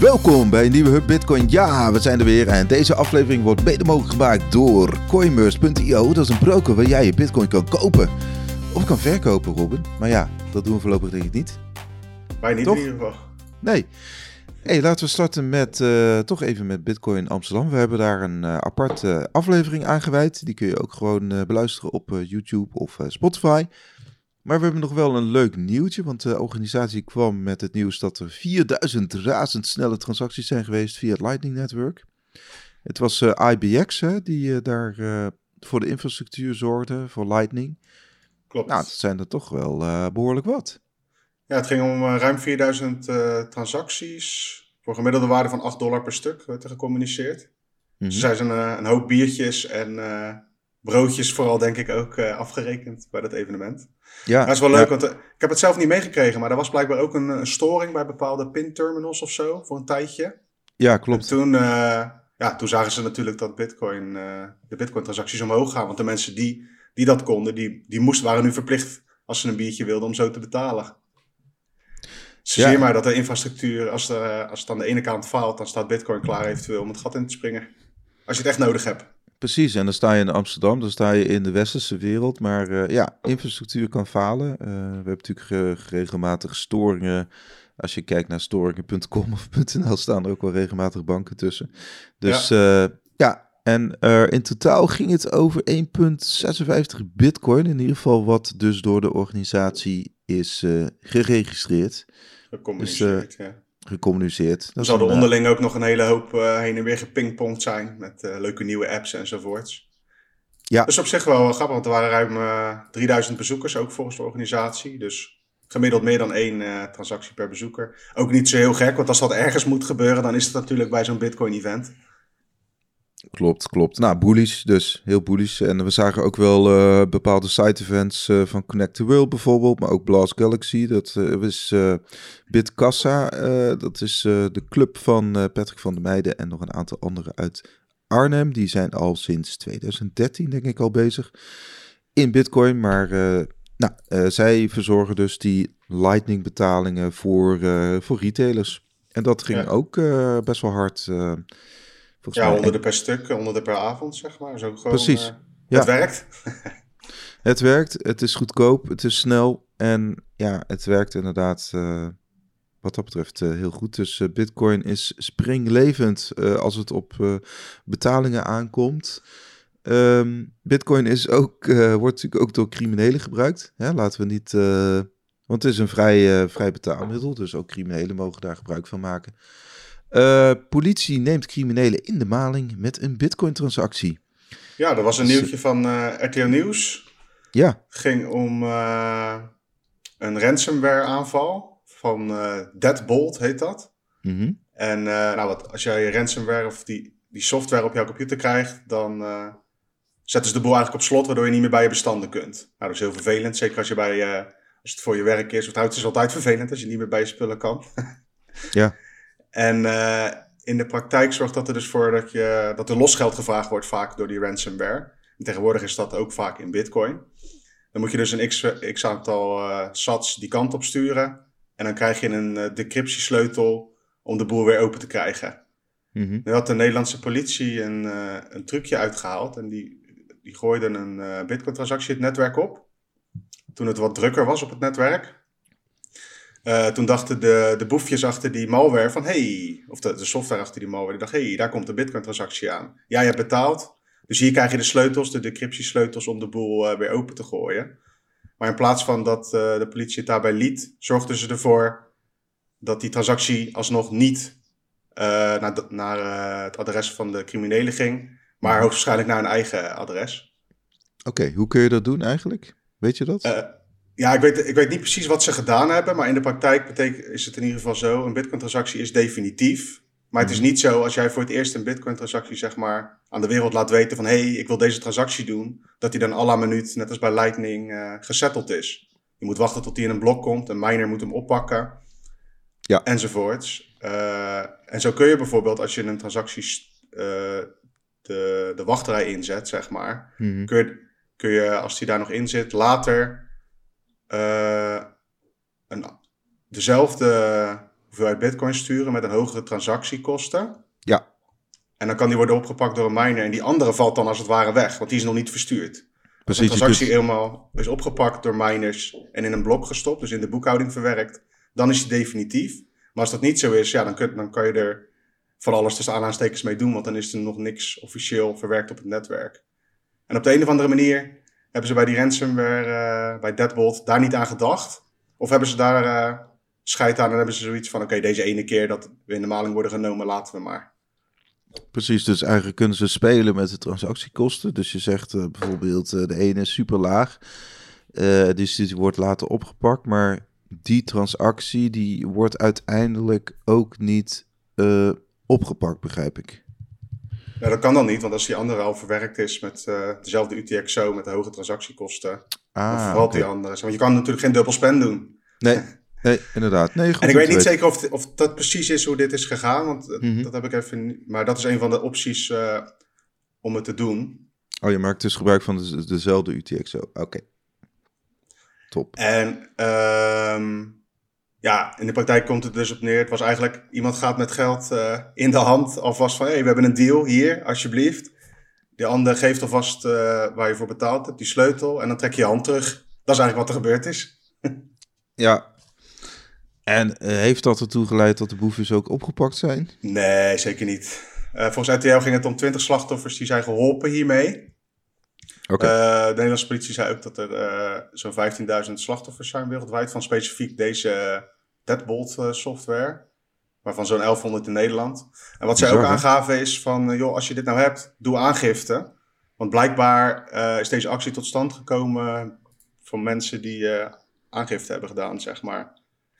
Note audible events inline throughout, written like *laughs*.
Welkom bij een nieuwe Hub Bitcoin. Ja, we zijn er weer en deze aflevering wordt mede mogelijk gemaakt door Coinmerce.io. Dat is een broker waar jij je Bitcoin kan kopen of kan verkopen, Robin. Maar ja, dat doen we voorlopig denk ik niet. Wij niet Toch? in ieder geval. Nee. Hey, laten we starten met eh, toch even met Bitcoin Amsterdam. We hebben daar een eh, aparte aflevering aan gewijd. Die kun je ook gewoon eh, beluisteren op YouTube of Spotify. Maar we hebben nog wel een leuk nieuwtje, want de organisatie kwam met het nieuws dat er 4000 razendsnelle transacties zijn geweest via het Lightning Network. Het was eh, IBX hè, die eh, daar eh, voor de infrastructuur zorgde, voor Lightning. Klopt. Nou, dat zijn er toch wel eh, behoorlijk wat. Ja, het ging om ruim 4000 eh, transacties. Voor gemiddelde waarde van 8 dollar per stuk werd er gecommuniceerd. Mhm. Dus zijn een, een hoop biertjes en broodjes vooral denk ik ook eh, afgerekend bij dat evenement. Ja, dat is wel ja. leuk, want eh, ik heb het zelf niet meegekregen, maar er was blijkbaar ook een, een storing bij bepaalde pinterminals of zo voor een tijdje. Ja, En klopt. toen, eh, ja, toen zagen ze natuurlijk dat Bitcoin, de Bitcoin-transacties omhoog gaan. Want de mensen die, die dat konden, die, die moesten, waren nu verplicht als ze een biertje wilden om zo te betalen. Dus Ja. maar dat de infrastructuur, als, de, als het aan de ene kant faalt, dan staat Bitcoin klaar eventueel om het gat in te springen. Als je het echt nodig hebt. Precies, en dan sta je in Amsterdam, dan sta je in de westerse wereld. Maar eh, ja, infrastructuur kan falen. Eh, we hebben natuurlijk ge- regelmatig storingen. Als je kijkt naar storingen.com of .nl staan er ook wel regelmatig banken tussen. Dus ja, ja en eh, in totaal ging het over 1,56 bitcoin. In ieder geval wat dus door de organisatie is eh, geregistreerd, Gecommuniceerd, ja. Gecommuniceerd. Er Dat zal er een, eh, onderling ook nog een hele hoop eh, heen en weer gepingpongd zijn. Met eh, leuke nieuwe apps enzovoorts. Ja. Dus op zich wel grappig, want er waren ruim eh 3000 bezoekers, ook volgens de organisatie. Dus gemiddeld meer dan één transactie per bezoeker. Ook niet zo heel gek, want als dat ergens moet gebeuren, dan is het natuurlijk bij zo'n Bitcoin-event. Klopt, klopt. Nou, bullish dus. Heel bullish. En we zagen ook wel eh, bepaalde side-events eh, van Connect the World bijvoorbeeld. Maar ook Blast Galaxy. Dat eh, is Bitkassa. dat is de club van Patrick van der Meijden en nog een aantal anderen uit Arnhem. Die zijn al sinds 2013 denk ik al bezig in Bitcoin. Maar nou, zij verzorgen dus die Lightning betalingen voor, voor retailers. En dat ging Ja. ook best wel hard. Volgens Ja, mij. honderden per stuk, honderden per avond, zeg maar. Zo gewoon, Precies. eh, Ja. Het werkt. *laughs* Het werkt, het is goedkoop, het is snel en ja, het werkt inderdaad eh, wat dat betreft eh, heel goed. Dus Bitcoin is springlevend als het op betalingen aankomt. Ehm, Bitcoin is ook, wordt natuurlijk ook door criminelen gebruikt. Hè? Laten we niet, want het is een vrij, vrij betaalmiddel, dus ook criminelen mogen daar gebruik van maken. Eh, politie neemt criminelen in de maling met een Bitcoin-transactie. Ja, er was een nieuwtje van eh, RTL Nieuws. Ja, Het ging om eh, een ransomware aanval van Deadbolt heet dat. mhm. En nou, wat, als jij ransomware of die, die software op jouw computer krijgt, dan zetten ze de boel eigenlijk op slot, waardoor je niet meer bij je bestanden kunt. Nou, dat is heel vervelend, zeker als, je bij, als het voor je werk is. Of trouwens, het is altijd vervelend als je niet meer bij je spullen kan. Ja. *laughs* En eh, in de praktijk zorgt dat er dus voor dat, je, dat er losgeld gevraagd wordt vaak door die ransomware. En tegenwoordig is dat ook vaak in bitcoin. Dan moet je dus een x, x aantal eh, sats die kant op sturen. En dan krijg je een eh, decryptiesleutel om de boel weer open te krijgen. Mhm. Nu had de Nederlandse politie een, een trucje uitgehaald. En die, die gooiden een eh, bitcoin-transactie het netwerk op. Toen het wat drukker was op het netwerk. Eh, toen dachten de, de boefjes achter die malware van... Hey, of de, de software achter die malware, die dacht... hey, daar komt een bitcoin-transactie aan. Ja, je hebt betaald. Dus hier krijg je de sleutels, de decryptiesleutels... om de boel eh, weer open te gooien. Maar in plaats van dat eh, de politie het daarbij liet... zorgden ze ervoor dat die transactie alsnog niet naar, de- naar het adres van de criminelen ging, maar hoogstwaarschijnlijk naar een eigen adres. Oké, hoe kun je dat doen eigenlijk? Weet je dat? Ja, ik weet, ik weet niet precies wat ze gedaan hebben, maar in de praktijk betekent, is het in ieder geval zo: een Bitcoin-transactie is definitief. Maar het is niet zo als jij voor het eerst een Bitcoin-transactie zeg maar, aan de wereld laat weten van hé, hey, ik wil deze transactie doen, dat die dan à la minuut, net als bij Lightning, eh gesetteld is. Je moet wachten tot die in een blok komt, een miner moet hem oppakken, Ja. enzovoorts. Eh, en zo kun je bijvoorbeeld als je een transactie eh, de, de wachtrij inzet, zeg maar, Mhm. kun je, kun je, als die daar nog in zit, later eh, een, dezelfde hoeveelheid bitcoin sturen met een hogere transactiekosten. Ja. En dan kan die worden opgepakt door een miner en die andere valt dan als het ware weg, want die is nog niet verstuurd. Als Precies. je transactie kunt- helemaal is opgepakt door miners en in een blok gestopt, dus in de boekhouding verwerkt, dan is die definitief. Maar als dat niet zo is, ja, dan, kun, dan kan je er van alles tussen aanhalingstekens mee doen, want dan is er nog niks officieel verwerkt op het netwerk. En op de een of andere manier hebben ze bij die ransomware, eh, bij Deadbolt, daar niet aan gedacht. Of hebben ze daar eh scheid aan en hebben ze zoiets van, oké, deze ene keer dat we in de maling worden genomen, laten we maar. Precies, dus eigenlijk kunnen ze spelen met de transactiekosten. Dus je zegt eh, bijvoorbeeld de ene is super laag, dus die wordt later opgepakt, maar die transactie die wordt uiteindelijk ook niet opgepakt, begrijp ik. Ja, dat kan dan niet, want als die andere al verwerkt is met eh, dezelfde UTXO, met de hoge transactiekosten, dan Ah, vervalt die andere. Want je kan natuurlijk geen dubbel spend doen. Nee, nee, inderdaad. Nee, goed En ik weet niet weten. zeker of, of dat precies is hoe dit is gegaan, want eh, Mhm. dat heb ik even. Maar dat is een van de opties eh, om het te doen. Oh, je maakt dus gebruik van de, dezelfde UTXO. Oké. Top. En ehm, ja, in de praktijk komt het dus op neer. Het was eigenlijk, iemand gaat met geld eh, in de hand alvast van, hé, hey, we hebben een deal hier, alsjeblieft. De ander geeft alvast eh, waar je voor betaald hebt, die sleutel, en dan trek je je hand terug. Dat is eigenlijk wat er gebeurd is. *laughs* Ja. En eh, heeft dat ertoe geleid dat de boeven ook opgepakt zijn? Nee, zeker niet. Volgens RTL ging het om 20 slachtoffers die zijn geholpen hiermee. Eh, de Nederlandse politie zei ook dat er eh, zo'n 15.000 slachtoffers zijn wereldwijd van specifiek deze Deadbolt eh, software. Waarvan zo'n 1100 in Nederland. En wat zij ook aangaven is van, joh, als je dit nou hebt, doe aangifte. Want blijkbaar is deze actie tot stand gekomen van mensen die aangifte hebben gedaan, zeg maar.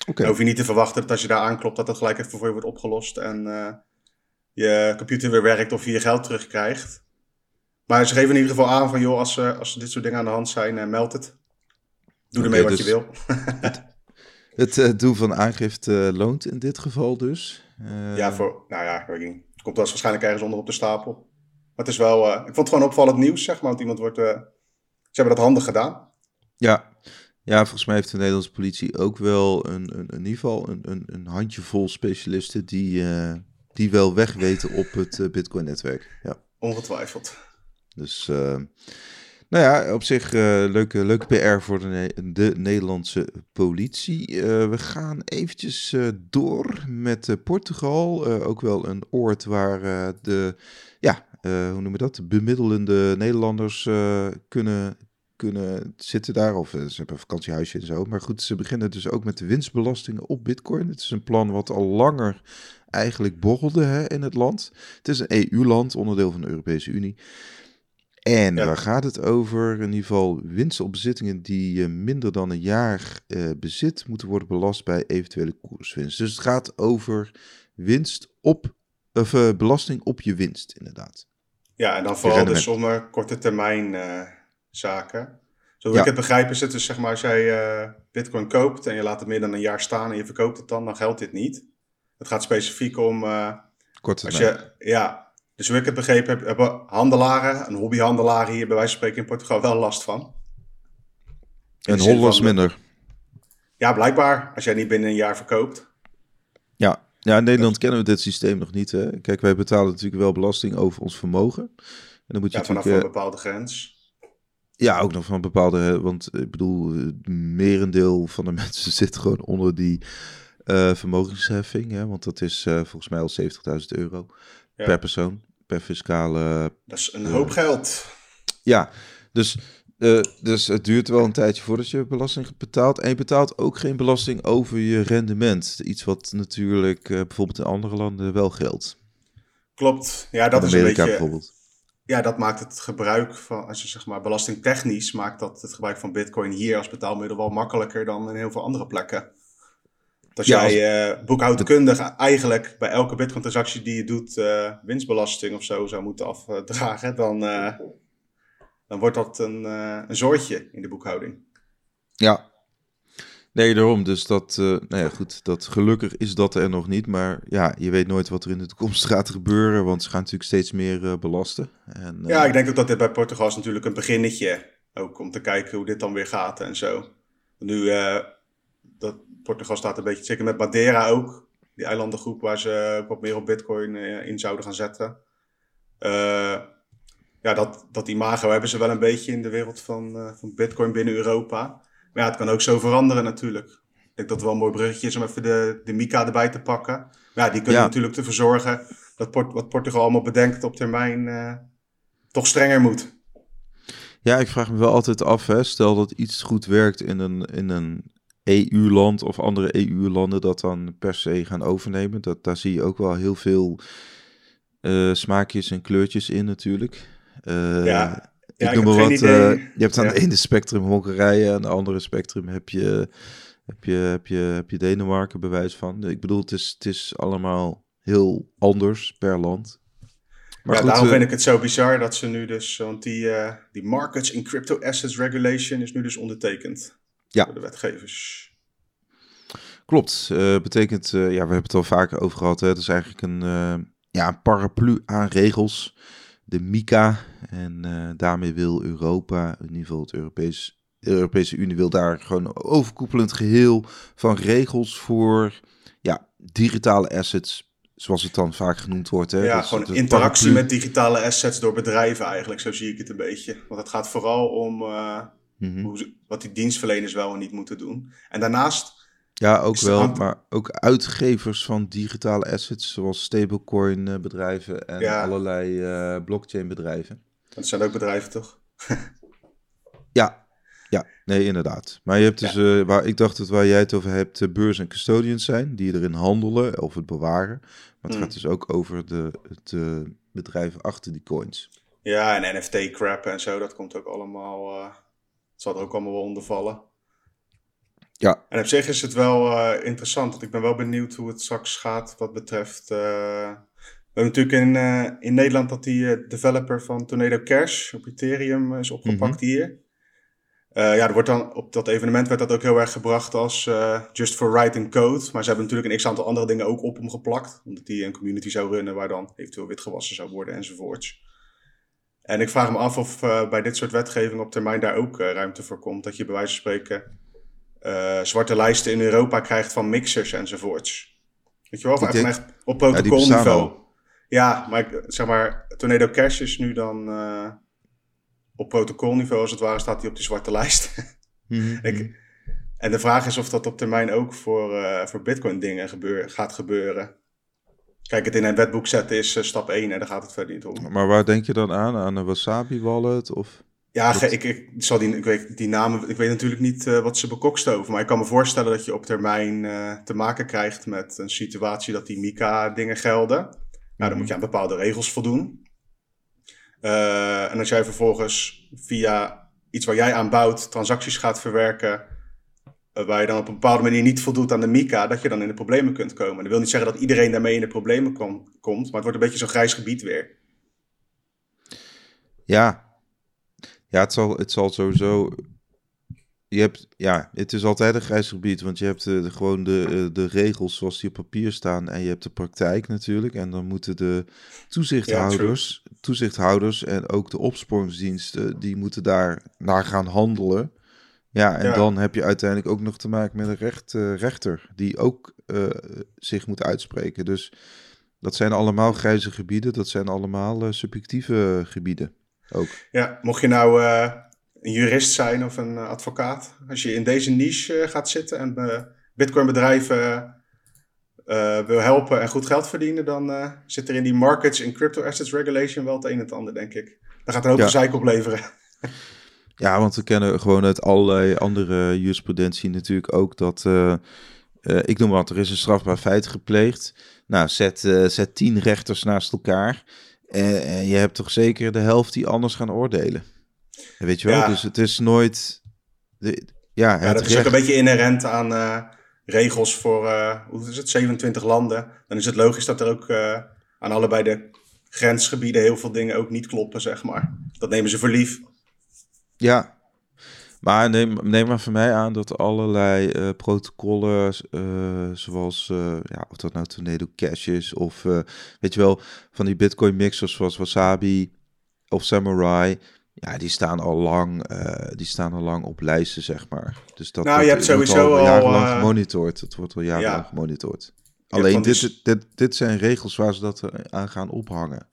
Oké. Dan hoef je niet te verwachten dat als je daar aanklopt, dat dat gelijk even voor je wordt opgelost en je computer weer werkt of je je geld terugkrijgt. Maar ze geven in ieder geval aan van, joh, als, eh, als dit soort dingen aan de hand zijn, eh, meld het. Doe ermee wat dus- je wil. *laughs* Het eh, doen van aangifte loont in dit geval dus. Ja, voor, nou ja, ik weet niet. Het komt wel eens waarschijnlijk ergens onder op de stapel. Maar het is wel, ik vond het gewoon opvallend nieuws, zeg maar. Want iemand wordt, ze hebben dat handig gedaan. Ja. ja, volgens mij heeft de Nederlandse politie ook wel een, een, in ieder geval een, een, een handjevol specialisten die, die wel weg weten op het Bitcoin-netwerk. Ja. Ongetwijfeld. Dus, eh, nou ja, op zich eh, leuke, leuke PR voor de, de Nederlandse politie. Eh, we gaan eventjes door met Portugal. Ook wel een oord waar de, ja, hoe noemen we dat? De bemiddelende Nederlanders kunnen, kunnen zitten daar. Of ze hebben een vakantiehuisje en zo. Maar goed, ze beginnen dus ook met de winstbelastingen op Bitcoin. Het is een plan wat al langer eigenlijk borrelde hè, in het land. Het is een EU-land, onderdeel van de Europese Unie. En Ja. waar gaat het over? In ieder geval winsten op bezittingen die eh, minder dan een jaar eh, bezit moeten worden belast bij eventuele koerswinst. Dus het gaat over winst op, of eh, belasting op je winst, inderdaad. Ja, en dan vooral de rendement. sommige korte termijn zaken. Zo hoe Ja. ik het begrijp is het dus zeg maar als jij bitcoin koopt en je laat het meer dan een jaar staan en je verkoopt het dan, dan geldt dit niet. Het gaat specifiek om Korte als termijn. je, ja, dus hoe ik het begrepen heb, hebben handelaren, een hobbyhandelaren hier bij wijze van spreken in Portugal wel last van. In En zin Hollands minder. Ja, blijkbaar. Als jij niet binnen een jaar verkoopt. Ja. ja, in Nederland kennen we dit systeem nog niet. Hè? Kijk, wij betalen natuurlijk wel belasting over ons vermogen. En dan moet je Ja, vanaf een eh, bepaalde grens. Ja, ook nog van een bepaalde. Want eh, ik bedoel, het merendeel van de *laughs* mensen zit gewoon onder die eh, vermogensheffing. Hè? Want dat is eh, volgens mij al 70.000 euro Ja. per persoon. Per fiscale. Dat is een hoop geld. Ja, dus, eh, dus het duurt wel een tijdje voordat je belasting betaalt. En je betaalt ook geen belasting over je rendement. Iets wat natuurlijk eh, bijvoorbeeld in andere landen wel geldt. Klopt. Ja, dat is een beetje. bijvoorbeeld. Ja, dat maakt het gebruik van, als je zeg maar belastingtechnisch maakt dat het gebruik van Bitcoin hier als betaalmiddel wel makkelijker dan in heel veel andere plekken. Als Ja, jij eh boekhoudkundig eigenlijk bij elke Bitcoin-transactie die je doet eh, winstbelasting of zo zou moeten afdragen, dan, eh, dan wordt dat een, een zoortje in de boekhouding. Ja. Nee, daarom. Dus dat, nou ja, goed. Dat gelukkig is dat er nog niet. Maar ja, je weet nooit wat er in de toekomst *laughs* gaat gebeuren. Want ze gaan natuurlijk steeds meer belasten. En, Ja, ik denk ook dat dit bij Portugal is natuurlijk een beginnetje. Ook om te kijken hoe dit dan weer gaat en zo. Nu, dat Portugal staat een beetje, zeker met Madeira ook. die eilandengroep waar ze wat meer op Bitcoin in zouden gaan zetten. ja, dat, dat imago hebben ze wel een beetje in de wereld van, van Bitcoin binnen Europa. Maar ja, het kan ook zo veranderen natuurlijk. Ik denk dat het wel een mooi bruggetje is om even de, de Mika erbij te pakken. Maar ja, die kunnen natuurlijk ervoor zorgen dat Port wat Portugal allemaal bedenkt op termijn toch strenger moet. Ja, ik vraag me wel altijd af, hè, stel dat iets goed werkt in een, in een EU-land of andere EU-landen dat dan per se gaan overnemen. Dat, daar zie je ook wel heel veel uh, smaakjes en kleurtjes in natuurlijk. Uh, ja, ik noem maar wat. Uh, je hebt aan ja. *laughs* de ene spectrum Hongarije, aan de andere spectrum heb je, heb je, heb je, heb je Denemarken bewijs van. Ik bedoel, het is, het is allemaal heel anders per land. Maar ja, daarom vind ik het zo bizar dat ze nu dus, want die, die Markets in Crypto Assets Regulation is nu dus ondertekend ja. de wetgevers. Klopt. Uh, betekent, uh, ja, we hebben het al vaker over gehad. Hè? Het is eigenlijk een, ja, een paraplu aan regels. De MICA. En daarmee wil Europa, in ieder geval het Europees, de Europese Unie, wil daar gewoon een overkoepelend geheel van regels voor ja, digitale assets zoals het dan vaak genoemd wordt. Hè? Ja, gewoon interactie met digitale assets door bedrijven eigenlijk, zo zie ik het een beetje. Want het gaat vooral om hoe, wat die dienstverleners wel en niet moeten doen. En daarnaast... Ja, ook wel, maar ook uitgevers van digitale assets, zoals stablecoin eh, bedrijven en allerlei uh, blockchain bedrijven. Dat zijn ook bedrijven, toch? *laughs* ja, ja, nee, inderdaad. Maar je hebt dus, ja. waar ik dacht dat waar jij het over hebt, de beurs en custodians zijn, die erin handelen of het bewaren. Maar het gaat mm. dus ook over de, het uh, bedrijven achter die coins. Ja, en NFT-crap en zo, dat komt ook allemaal, zal er ook allemaal wel onder vallen. Ja. En op zich is het wel uh, interessant, want ik ben wel benieuwd hoe het straks gaat wat betreft... we hebben natuurlijk in, in Nederland dat die developer van Tornado Cash op Ethereum is opgepakt mm -hmm. hier. Ja, er wordt dan, op dat evenement werd dat ook heel erg gebracht als just for writing code. Maar ze hebben natuurlijk een x-aantal andere dingen ook op hem geplakt. Omdat die een community zou runnen waar dan eventueel witgewassen zou worden enzovoorts. En ik vraag me af of uh, bij dit soort wetgeving op termijn daar ook ruimte voor komt. Dat je bij wijze van spreken zwarte lijsten in Europa krijgt van mixers enzovoorts. Weet je wel, echt, echt op protocolniveau. Ja, ja, maar zeg maar, Tornado Cash is nu dan op protocolniveau als het ware staat hij op die zwarte lijst. *laughs* Mhm. Ik, en de vraag is of dat op termijn ook voor, voor Bitcoin dingen gebeur, gaat gebeuren. Kijk, het in een wetboek zetten is uh, stap 1 en daar gaat het verder niet om. Maar waar denk je dan aan? Aan een Wasabi wallet? Of ja, ik, ik, zal die, ik weet die namen, ik weet natuurlijk niet uh, wat ze bekokstoven. Maar ik kan me voorstellen dat je op termijn te maken krijgt met een situatie dat die Mika dingen gelden. Nou, dan mhm. moet je aan bepaalde regels voldoen. Uh, en als jij vervolgens via iets waar jij aan bouwt, transacties gaat verwerken, waar je dan op een bepaalde manier niet voldoet aan de MICA, dat je dan in de problemen kunt komen. Dat wil niet zeggen dat iedereen daarmee in de problemen kom, komt, maar het wordt een beetje zo'n grijs gebied weer. Ja, ja het, zal, het zal sowieso je hebt, ja, het is altijd een grijs gebied, want je hebt de, de, gewoon de, eh, de regels zoals die op papier staan en je hebt de praktijk natuurlijk. En dan moeten de toezichthouders, toezichthouders en ook de opsporingsdiensten, die moeten daar naar gaan handelen. Ja, en dan heb je uiteindelijk ook nog te maken met een recht, uh, rechter, die ook uh, zich moet uitspreken. Dus dat zijn allemaal grijze gebieden, dat zijn allemaal subjectieve gebieden ook. Ja, mocht je nou een jurist zijn of een eh, advocaat. Als je in deze niche eh, gaat zitten en Bitcoin-bedrijven wil helpen en goed geld verdienen, dan zit er in die Markets in Crypto Assets Regulation wel het een en het ander, denk ik. Daar gaat een hoop ja. gezeik opleveren. *laughs* Ja, want we kennen gewoon uit allerlei andere jurisprudentie natuurlijk ook dat, ik noem wat, er is een strafbaar feit gepleegd. Nou, zet, zet tien rechters naast elkaar. En je hebt toch zeker de helft die anders gaan oordelen. Weet je wel, dus het is nooit... De, ja, ja, dat is ook een beetje inherent aan uh, regels voor, uh, hoe is het, 27 landen. Dan is het logisch dat er ook uh, aan allebei de grensgebieden heel veel dingen ook niet kloppen, zeg maar. Dat nemen ze voor lief. Ja, maar neem, neem maar van mij aan dat allerlei uh, protocollen, uh, zoals, uh, ja, of dat nou Tornado Cash is, of weet je wel, van die Bitcoin mixers zoals Wasabi of Samurai, ja, die staan al lang, die staan al lang op lijsten, zeg maar. Dus dat nou, je hebt sowieso al jarenlang gemonitord. Het wordt al jarenlang ja. gemonitord. Alleen dit, dit, dit zijn regels waar ze dat eh, aan gaan ophangen.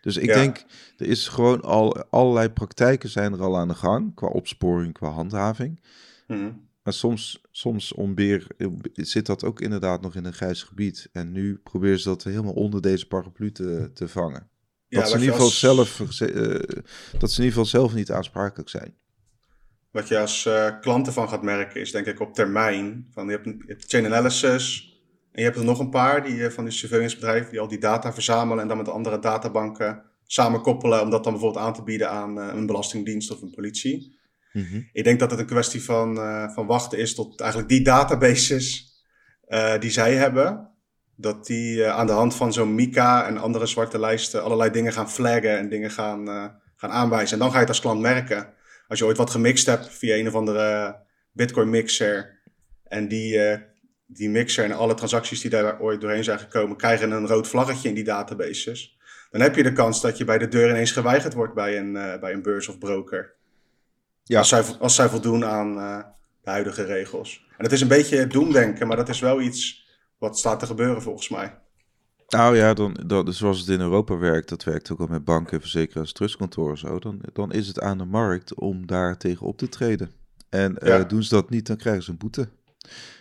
Dus ik Ja. denk, er is gewoon al allerlei praktijken zijn er al aan de gang. Qua opsporing, qua handhaving. Mhm. Maar soms, soms onbeer, zit dat ook inderdaad nog in een grijs gebied. En nu proberen ze dat helemaal onder deze paraplu te, te vangen. Ja, Dat, ze in ieder geval als- zelf, eh, dat ze in ieder geval zelf niet aansprakelijk zijn. Wat je als eh, klant ervan gaat merken is denk ik op termijn. Van, je, hebt, een- je hebt chain analysis en je hebt er nog een paar die, eh, van die surveillanceebedrijven die al die data verzamelen en dan met andere databanken samenkoppelen om dat dan bijvoorbeeld aan te bieden aan eh, een belastingdienst of een politie. Mhm. Ik denk dat het een kwestie van, eh, van wachten is tot eigenlijk die databases eh, die zij hebben, dat die aan de hand van zo'n Mika en andere zwarte lijsten allerlei dingen gaan flaggen en dingen gaan, gaan aanwijzen. En dan ga je het als klant merken. Als je ooit wat gemixt hebt via een of andere Bitcoin mixer en die, die mixer en alle transacties die daar ooit doorheen zijn gekomen krijgen een rood vlaggetje in die databases. Dan heb je de kans dat je bij de deur ineens geweigerd wordt bij een, eh, bij een beurs of broker. Ja. Als, zij, als zij voldoen aan eh, de huidige regels. En het is een beetje doemdenken, maar dat is wel iets wat staat te gebeuren volgens mij. Nou ja, dan, dan, zoals het in Europa werkt, dat werkt ook al met banken, verzekeraars, trustkantoren zo. Dan, dan is het aan de markt om daar tegen op te treden. En eh, doen ze dat niet, dan krijgen ze een boete.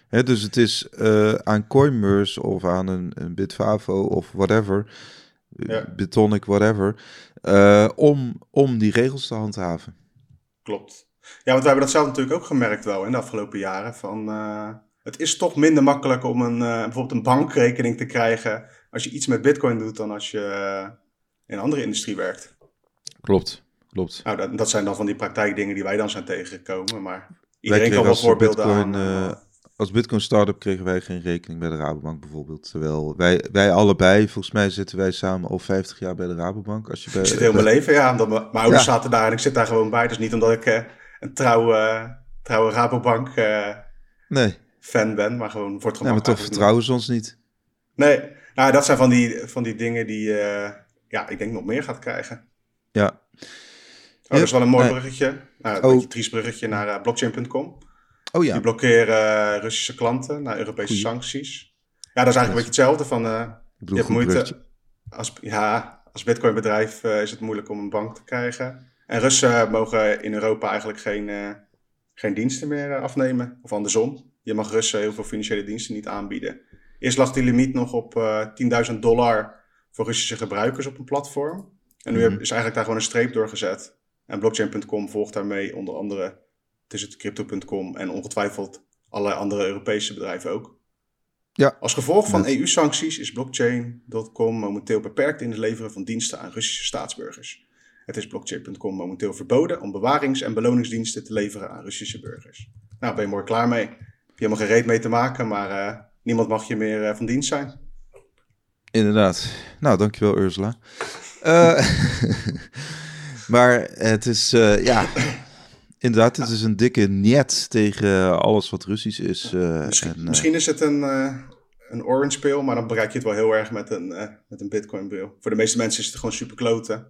Dus het is eh, aan Coinmerse of aan een, een Bitfavo of whatever, Ja. Bitonic, whatever, eh, om, om die regels te handhaven. Klopt. Ja, want wij hebben dat zelf natuurlijk ook gemerkt wel in de afgelopen jaren. Van, eh, het is toch minder makkelijk om een, eh, bijvoorbeeld een bankrekening te krijgen als je iets met bitcoin doet dan als je eh, in een andere industrie werkt. Klopt, klopt. Nou, dat, dat zijn dan van die praktijkdingen die wij dan zijn tegengekomen. Maar iedereen kan wel voorbeelden Bitcoin, aan. Als Bitcoin Startup kregen wij geen rekening bij de Rabobank bijvoorbeeld. Terwijl wij, wij allebei, volgens mij zitten wij samen al 50 jaar bij de Rabobank. Als je bij, ik zit heel mijn leven, ja. Omdat mijn, mijn ouders Ja. zaten daar en ik zit daar gewoon bij. Dus niet omdat ik eh, een trouwe, trouwe Rabobank eh, Nee, fan ben, maar gewoon voor het gemak. maar toch vertrouwen ze ons niet. Nee, nou, dat zijn van die, van die dingen die, eh, ja, ik denk nog meer gaat krijgen. Ja, Oh, dat is wel een mooi bruggetje. Nou, een Oh. beetje triest bruggetje naar blockchain.com. oh ja. Die blokkeren eh, Russische klanten naar Europese Goeie. sancties. Ja, dat is eigenlijk een beetje hetzelfde van... eh, je hebt moeite... Als, ja, als bitcoinbedrijf eh, is het moeilijk om een bank te krijgen. En Russen mogen in Europa eigenlijk geen, geen diensten meer afnemen. Of andersom. Je mag Russen heel veel financiële diensten niet aanbieden. Eerst lag die limiet nog op eh 10.000 dollar voor Russische gebruikers op een platform. En nu Mhm. is eigenlijk daar gewoon een streep door gezet. En blockchain.com volgt daarmee onder andere tussen het crypto.com en ongetwijfeld allerlei andere Europese bedrijven ook. Ja. Als gevolg van EU-sancties is blockchain.com momenteel beperkt in het leveren van diensten aan Russische staatsburgers. Het is blockchain.com momenteel verboden om bewarings- en beloningsdiensten te leveren aan Russische burgers. Nou, ben je mooi klaar mee. Heb je helemaal geen reet mee te maken, maar eh, niemand mag je meer eh, van dienst zijn. Inderdaad. Nou, dankjewel Ursula. Eh, *laughs* maar het is, ja, inderdaad, het is een dikke niet tegen alles wat Russisch is. eh, Misschien, en, eh, misschien is het een, eh, een orange pil, maar dan bereik je het wel heel erg met een, met een bitcoin pil. Voor de meeste mensen is het gewoon super kloten.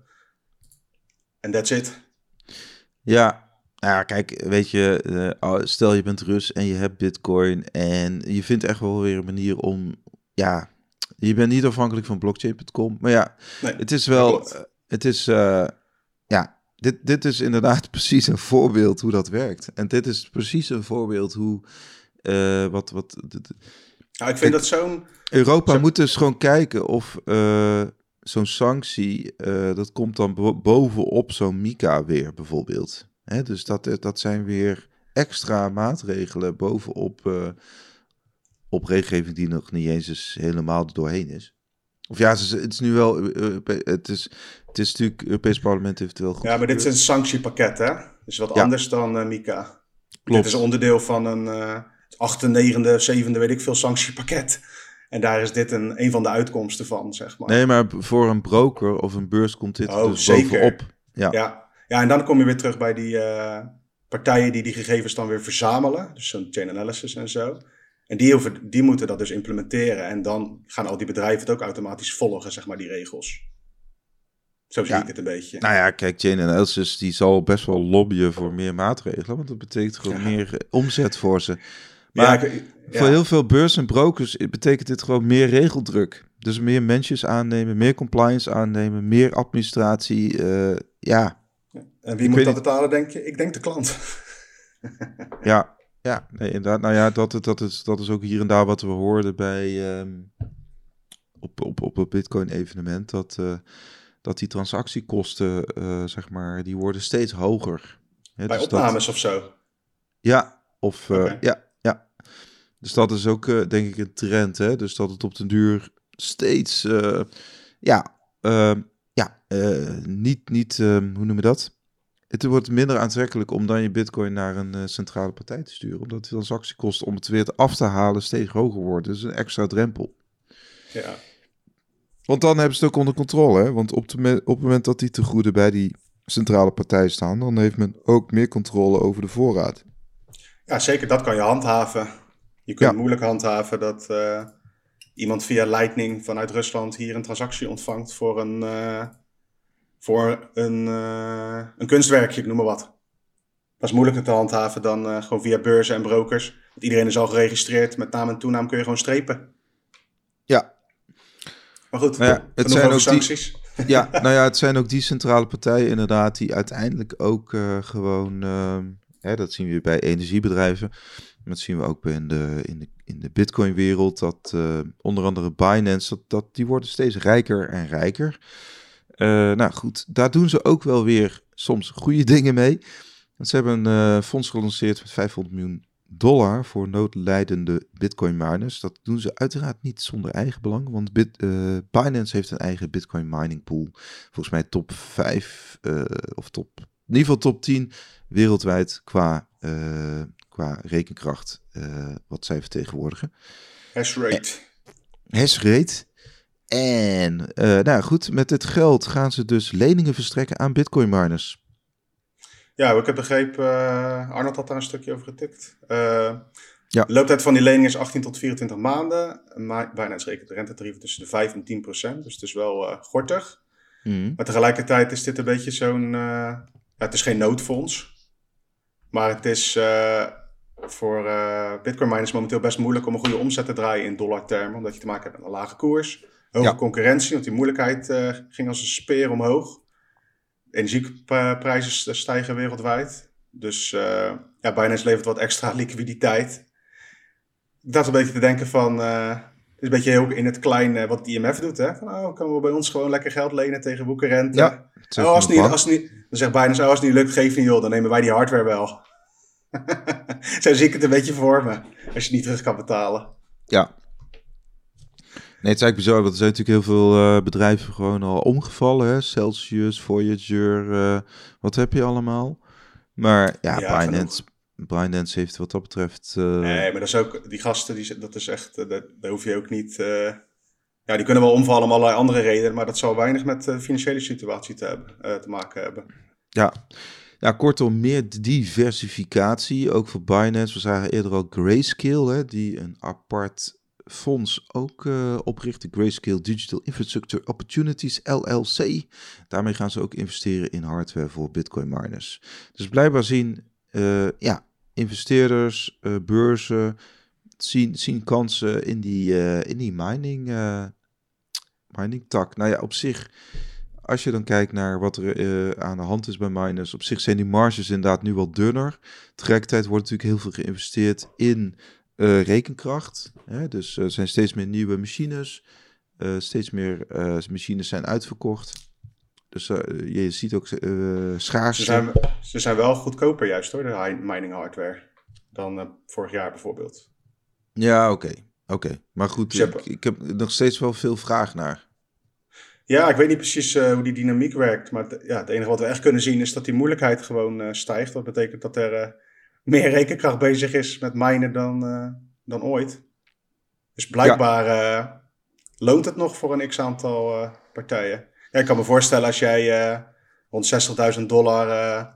En that's it. Ja, nou ja, kijk, weet je, stel je bent Rus en je hebt Bitcoin en je vindt echt wel weer een manier om, ja, je bent niet afhankelijk van blockchain.com, maar ja, Nee, het is wel, het is, ja, dit, dit is inderdaad *laughs* precies een voorbeeld hoe dat werkt. En dit is precies een voorbeeld hoe, eh, wat, wat, Nou, ik vind dat zo'n... Europa Zo- moet dus gewoon kijken of eh, zo'n sanctie, eh, dat komt dan bo- bovenop zo'n Mika weer bijvoorbeeld. Hè, dus dat, dat zijn weer extra maatregelen bovenop op regelgeving die nog niet eens helemaal doorheen is. Of ja, het is, nu wel, het is, het is natuurlijk, het Europees Parlement heeft het wel goed Ja, maar dit is een sanctiepakket, hè? Dus wat Ja. anders dan eh, Mika. Klopt. Dit is onderdeel van een eh achte, negende, zevende, weet ik veel, sanctiepakket. En daar is dit een, een van de uitkomsten van, zeg maar. Nee, maar voor een broker of een beurs komt dit Oh, dus zeker. bovenop. Ja. Ja. ja, en dan kom je weer terug bij die eh, partijen die die gegevens dan weer verzamelen. Dus zo'n chain analysis en zo. En die, hoeven, die moeten dat dus implementeren. En dan gaan al die bedrijven het ook automatisch volgen, zeg maar, die regels. Zo zie Ja. ik het een beetje. Nou ja, kijk, Chain Analysis die zal best wel lobbyen voor meer maatregelen, want dat betekent gewoon Ja. meer eh, omzet voor ze. Maar voor heel veel beurs en brokers betekent dit gewoon meer regeldruk. Dus meer mensen aannemen, meer compliance aannemen, meer administratie. Uh, ja. En wie moet dat betalen, denk je? Ik denk de klant. ja, *laughs* ja, nee, inderdaad. Nou ja, dat, dat, is, dat is ook hier en daar wat we hoorden bij um, op, op, op het Bitcoin-evenement. Dat, uh, dat die transactiekosten, uh, zeg maar, die worden steeds hoger. bij dus opnames dat, of zo? Ja, of okay. ja, ja. Dus dat is ook, denk ik, een trend. Hè? Dus dat het op den duur steeds, ja, uh, ja niet, niet hoe noem je dat? Het wordt minder aantrekkelijk om dan je bitcoin naar een centrale partij te sturen. Omdat de transactiekosten om het weer af te halen steeds hoger worden. Dus een extra drempel. Ja. Want dan hebben ze het ook onder controle. Hè? Want op, de, op het moment dat die tegoeden bij die centrale partij staan, dan heeft men ook meer controle over de voorraad. Ja, zeker. Dat kan je handhaven. Je kunt moeilijk handhaven dat iemand via Lightning vanuit Rusland hier een transactie ontvangt voor een, uh, voor een, uh, een kunstwerkje, ik noem maar wat. Dat is moeilijker te handhaven dan gewoon via beurzen en brokers. Want iedereen is al geregistreerd, met naam en toenaam kun je gewoon strepen. Maar goed, nou ja, het zijn ook sancties. Die, *laughs* ja, *laughs* nou ja, het zijn ook die centrale partijen inderdaad die uiteindelijk ook gewoon, ehm, hè, dat zien we bij energiebedrijven, dat zien we ook in de, in de, in de Bitcoin-wereld. Dat uh, onder andere Binance, dat, dat, die worden steeds rijker en rijker. Uh, nou goed, daar doen ze ook wel weer soms goede dingen mee. Want ze hebben een fonds gelanceerd met 500 miljoen dollar voor noodlijdende Bitcoin miners. Dat doen ze uiteraard niet zonder eigen belang, want Bit, Binance heeft een eigen Bitcoin mining pool. Volgens mij top 5 of top, in ieder geval top 10 wereldwijd qua qua rekenkracht wat zij vertegenwoordigen. Hash rate. Hash rate. En nou goed, met dit geld gaan ze dus leningen verstrekken aan bitcoin miners. Ja, ik heb begrepen, uh, Arnold had daar een stukje over getikt. ja. De looptijd van die lening is 18 tot 24 maanden. Maar bijna is rekent de rentetarieven tussen de 5 en 10 procent. Dus het is wel gortig. Mm. Maar tegelijkertijd is dit een beetje zo'n... ja, het is geen noodfonds. Maar het is voor uh, Bitcoin miners momenteel best moeilijk om een goede omzet te draaien in dollartermen, omdat je te maken hebt met een lage koers, hoge concurrentie, want die moeilijkheid uh, ging als een speer omhoog. Energieprijzen stijgen wereldwijd. Dus uh, ja, Binance levert wat extra *laughs* liquiditeit. Ik dacht een beetje te denken van, het is een beetje heel in het klein wat het IMF doet. Hè? Van, oh, kunnen we bij ons gewoon lekker geld lenen tegen boekenrente? Ja, oh, als, niet, als niet, dan zegt Binance, oh, als het niet lukt, geef niet joh, dan nemen wij die hardware wel. *laughs* Zo zie ik het een beetje voor me. Als je niet terug kan betalen. Ja. Nee, het is eigenlijk bizar, want er zijn natuurlijk heel veel uh, bedrijven gewoon al omgevallen. Hè? Celsius, Voyager, uh, wat heb je allemaal? Maar ja, ja Binance, Binance heeft wat dat betreft... Uh... Nee, maar dat is ook, die gasten, die, dat is echt, dat, daar hoef je ook niet... ja, die kunnen wel omvallen om allerlei andere redenen, maar dat zal weinig met de financiële situatie te, hebben, te maken hebben. Ja, ja, kortom, meer diversificatie, ook voor Binance. We zagen eerder al Grayscale, hè, die een apart fonds ook uh, oprichten. Grayscale Digital Infrastructure Opportunities, LLC. Daarmee gaan ze ook investeren in hardware voor Bitcoin miners. Dus blijkbaar zien uh, ja, investeerders, uh, beurzen, zien, zien kansen in die, in die mining, mining tak. Nou ja, op zich als je dan kijkt naar wat er aan de hand is bij miners, op zich zijn die marges inderdaad nu wat dunner. Tegelijkertijd wordt natuurlijk heel veel geïnvesteerd in uh, rekenkracht. Hè? Dus er zijn steeds meer nieuwe machines. Uh, steeds meer machines zijn uitverkocht. Dus je ziet ook schaarste. Ze zijn, ze zijn wel goedkoper juist hoor, de mining hardware. Dan vorig jaar bijvoorbeeld. Ja, oké. Oké, maar goed, ik, ik heb nog steeds wel veel vraag naar. Ja, ik weet niet precies uh, hoe die dynamiek werkt. Maar het, ja, het enige wat we echt kunnen zien is dat die moeilijkheid gewoon uh, stijgt. Dat betekent dat er uh, meer rekenkracht bezig is met minen dan, dan ooit. Dus blijkbaar ja. loont het nog voor een x-aantal partijen. Ja, ik kan me voorstellen als jij rond 60.000 dollar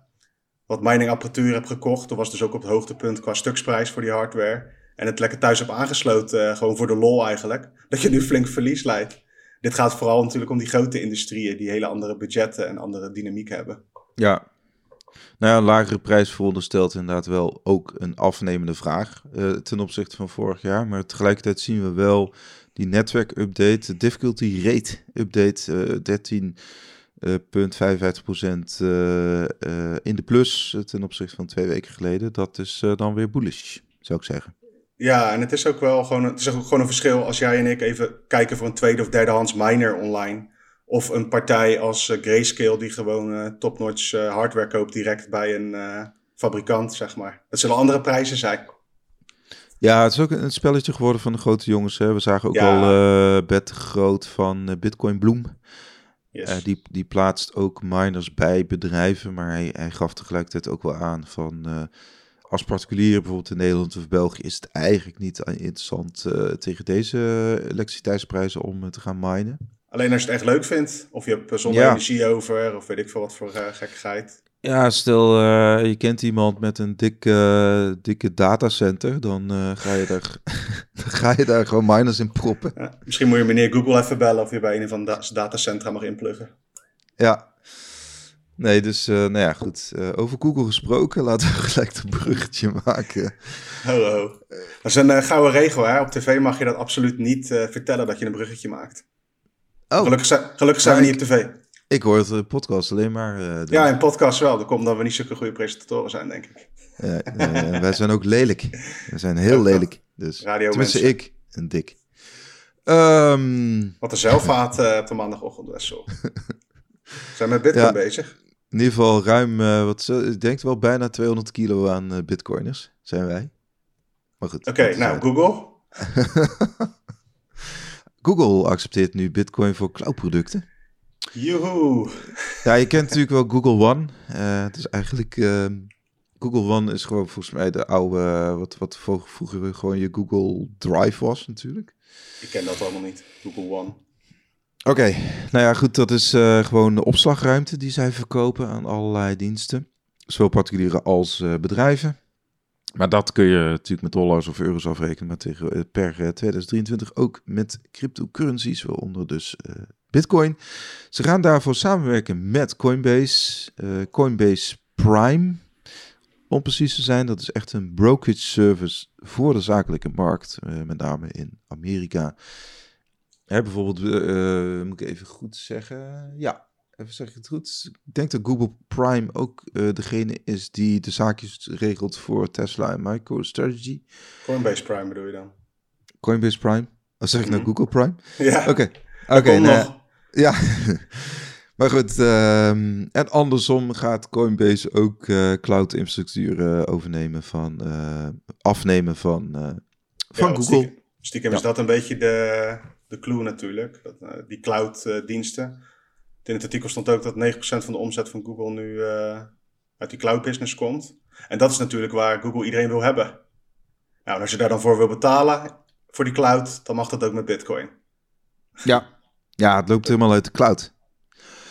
wat miningapparatuur hebt gekocht. Dat was dus ook op het hoogtepunt qua stuksprijs voor die hardware. En het lekker thuis hebt aangesloten, gewoon voor de lol eigenlijk. Dat je nu flink verlies leidt dit gaat vooral natuurlijk om die grote industrieën die hele andere budgetten en andere dynamiek hebben. Ja, Nou een lagere prijs veronderstelt inderdaad wel ook een afnemende vraag uh, ten opzichte van vorig jaar. Maar tegelijkertijd zien we wel die netwerk-update, de difficulty rate update, uh, 13,55% uh, in de plus ten opzichte van twee weken geleden. Dat is dan weer bullish, zou ik zeggen. Ja, en het is ook wel gewoon, het is ook gewoon een verschil als jij en ik even kijken voor een tweede of derdehands miner online. Of een partij als uh, Grayscale die gewoon uh, topnotch uh, hardware koopt direct bij een fabrikant, zeg maar. Het zullen andere prijzen zijn. Ja, het is ook een spelletje geworden van de grote jongens. Hè. We zagen ook ja. al Bert Groot van Bitcoin Bloom. Yes. die, die plaatst ook miners bij bedrijven, maar hij, hij gaf tegelijkertijd ook wel aan van als particulier bijvoorbeeld in Nederland of België is het eigenlijk niet interessant uh, tegen deze elektriciteitsprijzen om te gaan minen. Alleen als je het echt leuk vindt, of je hebt zonder energie over, of weet ik veel wat voor uh, gekkigheid. Ja, stel uh, je kent iemand met een dikke, dikke datacenter, dan ga, je daar, *laughs* ga je daar gewoon miners in proppen. Ja, misschien moet je meneer Google even bellen of je bij een van de datacentra mag inpluggen. Ja, Nee, dus nou ja, goed. Over Google gesproken, laten we *laughs* gelijk een bruggetje maken. Hallo. Dat is een gouden regel, hè? Op tv mag je dat absoluut niet vertellen dat je een bruggetje maakt. Oh. Gelukkig, zijn, gelukkig zijn we niet op tv. Ik hoor het in podcast alleen maar. ja, in podcast wel. Dat komt omdat we niet zulke goede presentatoren zijn, denk ik. wij zijn ook lelijk. We zijn heel lelijk. Dus. Radio Tenminste, mensen. ik. En dik. Um... Wat een zelfvaat op de maandagochtend, Wessel. zijn met Bitcoin bezig? In ieder geval ruim, uh, wat, ik denk wel bijna 200 kilo aan uh, bitcoiners zijn wij. Maar goed. Oké, nou, Google? *laughs* Google accepteert nu bitcoin voor cloudproducten. Joehoe! Ja, je kent natuurlijk wel Google One. Uh, het is eigenlijk... Ehm, Google One is gewoon volgens mij de oude... wat, wat vroeger gewoon je Google Drive was natuurlijk. Ik ken dat allemaal niet, Google One. Oké, nou ja, goed, dat is uh, gewoon de opslagruimte die zij verkopen aan allerlei diensten. Zowel particulieren als bedrijven. Maar dat kun je natuurlijk met dollars of euro's afrekenen, maar tegen, uh, per 2023 ook met cryptocurrencies, waaronder dus Bitcoin. Ze gaan daarvoor samenwerken met Coinbase, Coinbase Prime. Om precies te zijn, dat is echt een brokerage service voor de zakelijke markt, met name in Amerika. Hè, bijvoorbeeld, moet ik even goed zeggen. Ja, even zeg ik het goed. Ik denk dat Google Prime ook uh, degene is die de zaakjes regelt voor Tesla en MicroStrategy. Coinbase Prime bedoel je dan? Coinbase Prime? Of zeg ik nou mhm. Google Prime? Ja. Oké. Oké. nou, ja. *laughs* maar goed. Um, en andersom gaat Coinbase ook uh, cloud infrastructuur overnemen van afnemen van, van Google. Stiekem, stiekem is dat een beetje de de clue natuurlijk. Dat, die cloud-diensten. In het artikel stond ook dat 9% van de omzet van Google nu uh, uit die cloud-business komt. En dat is natuurlijk waar Google iedereen wil hebben. Nou, en als je daar dan voor wil betalen, voor die cloud, dan mag dat ook met Bitcoin. Ja, ja het loopt helemaal uit de cloud.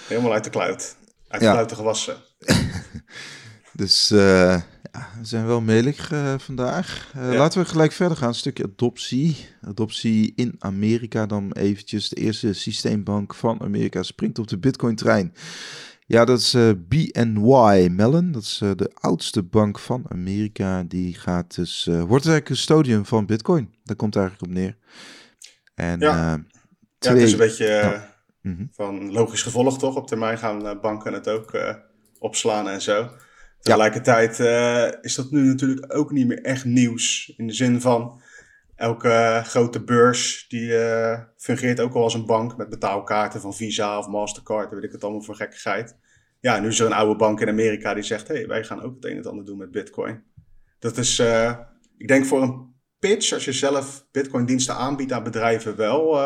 Helemaal uit de cloud. Uit de ja. cloud te gewassen. *laughs* dus uh, ja, we zijn wel melig uh, vandaag. Uh, Laten we gelijk verder gaan. Een stukje adoptie. Adoptie in Amerika dan eventjes. De eerste systeembank van Amerika springt op de Bitcoin-trein. Ja, dat is uh, BNY Mellon. Dat is de oudste bank van Amerika. Die gaat dus, wordt eigenlijk custodian van Bitcoin. Daar komt het eigenlijk op neer. En, ja. Twee... ja, het is een beetje mhm. van logisch gevolg toch? Op termijn gaan banken het ook opslaan en zo. Tegelijkertijd uh, is dat nu natuurlijk ook niet meer echt nieuws. In de zin van elke grote beurs die uh, fungeert ook al als een bank met betaalkaarten van Visa of Mastercard. weet ik het allemaal voor gekkigheid. Ja, nu is er een oude bank in Amerika die zegt: hey, wij gaan ook het een en het ander doen met Bitcoin. Dat is, uh, ik denk voor een pitch, als je zelf Bitcoin-diensten aanbiedt aan bedrijven, wel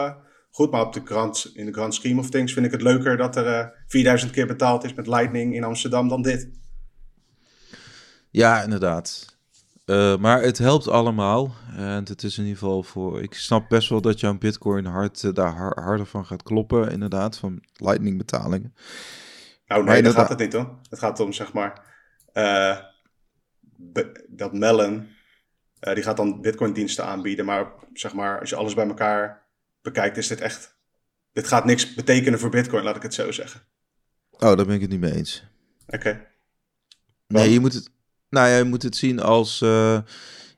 goed. Maar op de grand, in de grand scheme of things vind ik het leuker dat er 4000 keer betaald is met Lightning in Amsterdam dan dit. Ja, inderdaad. Uh, maar het helpt allemaal. En het is in ieder geval voor. Ik snap best wel dat jouw Bitcoin hard, uh, daar harder van gaat kloppen, inderdaad, van Lightning betalingen. Nou, nee, dat gaat het niet hoor. Het gaat om, zeg maar, uh, dat Mellon, die gaat dan Bitcoin-diensten aanbieden. Maar zeg maar, als je alles bij elkaar bekijkt, is dit echt. Dit gaat niks betekenen voor Bitcoin, laat ik het zo zeggen. Oh, daar ben ik het niet mee eens. Oké. Nee, je moet het, nou ja, je moet het zien als, uh,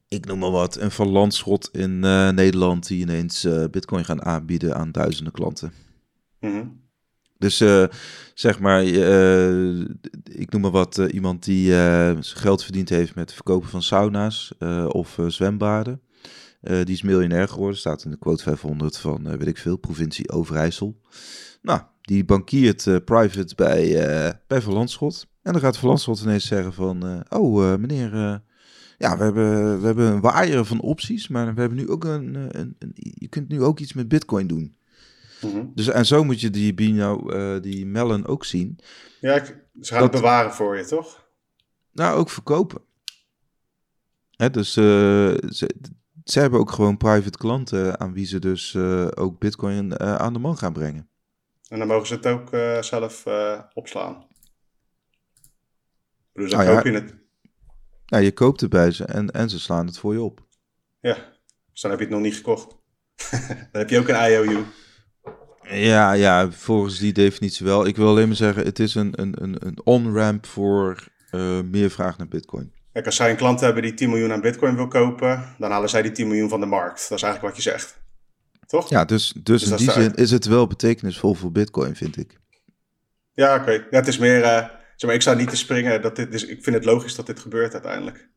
ik noem maar wat, een Van Landschot in uh, Nederland die ineens uh, bitcoin gaan aanbieden aan duizenden klanten. Mm Dus zeg maar, ik noem maar wat, iemand die geld verdiend heeft met het verkopen van sauna's of zwembaden. die is miljonair geworden, staat in de quote 500 van, weet ik veel, provincie Overijssel. Nou, die bankiert private bij, bij Van Landschot. En dan gaat Van ineens zeggen van, uh, oh uh, meneer, uh, ja, we hebben, we hebben een waaier van opties, maar we hebben nu ook een, een, een je kunt nu ook iets met bitcoin doen. Mm -hmm. Dus en zo moet je die Bino, die Melon ook zien. Ja, ik, ze gaan dat, het bewaren voor je, toch? Nou, ook verkopen. Hè, dus ze, ze hebben ook gewoon private klanten aan wie ze dus ook bitcoin aan de man gaan brengen. En dan mogen ze het ook zelf opslaan. Dus dan Ah, koop ja. je het. Ja, je koopt het bij ze en, en ze slaan het voor je op. Ja, dus dan heb je het nog niet gekocht. *laughs* dan heb je ook een IOU. Ja, ja, volgens die definitie wel. Ik wil alleen maar zeggen, het is een, een, een, een on-ramp voor eh, meer vraag naar bitcoin. Kijk, als zij een klant hebben die 10 miljoen aan bitcoin wil kopen, dan halen zij die 10 miljoen van de markt. Dat is eigenlijk wat je zegt. Toch? Ja, dus, dus, in dat die is zin is het wel betekenisvol voor bitcoin, vind ik. Ja, oké. Ja, het is meer, eh, zeg maar, ik zou niet te springen. Dat dit, dus ik vind het logisch dat dit gebeurt uiteindelijk.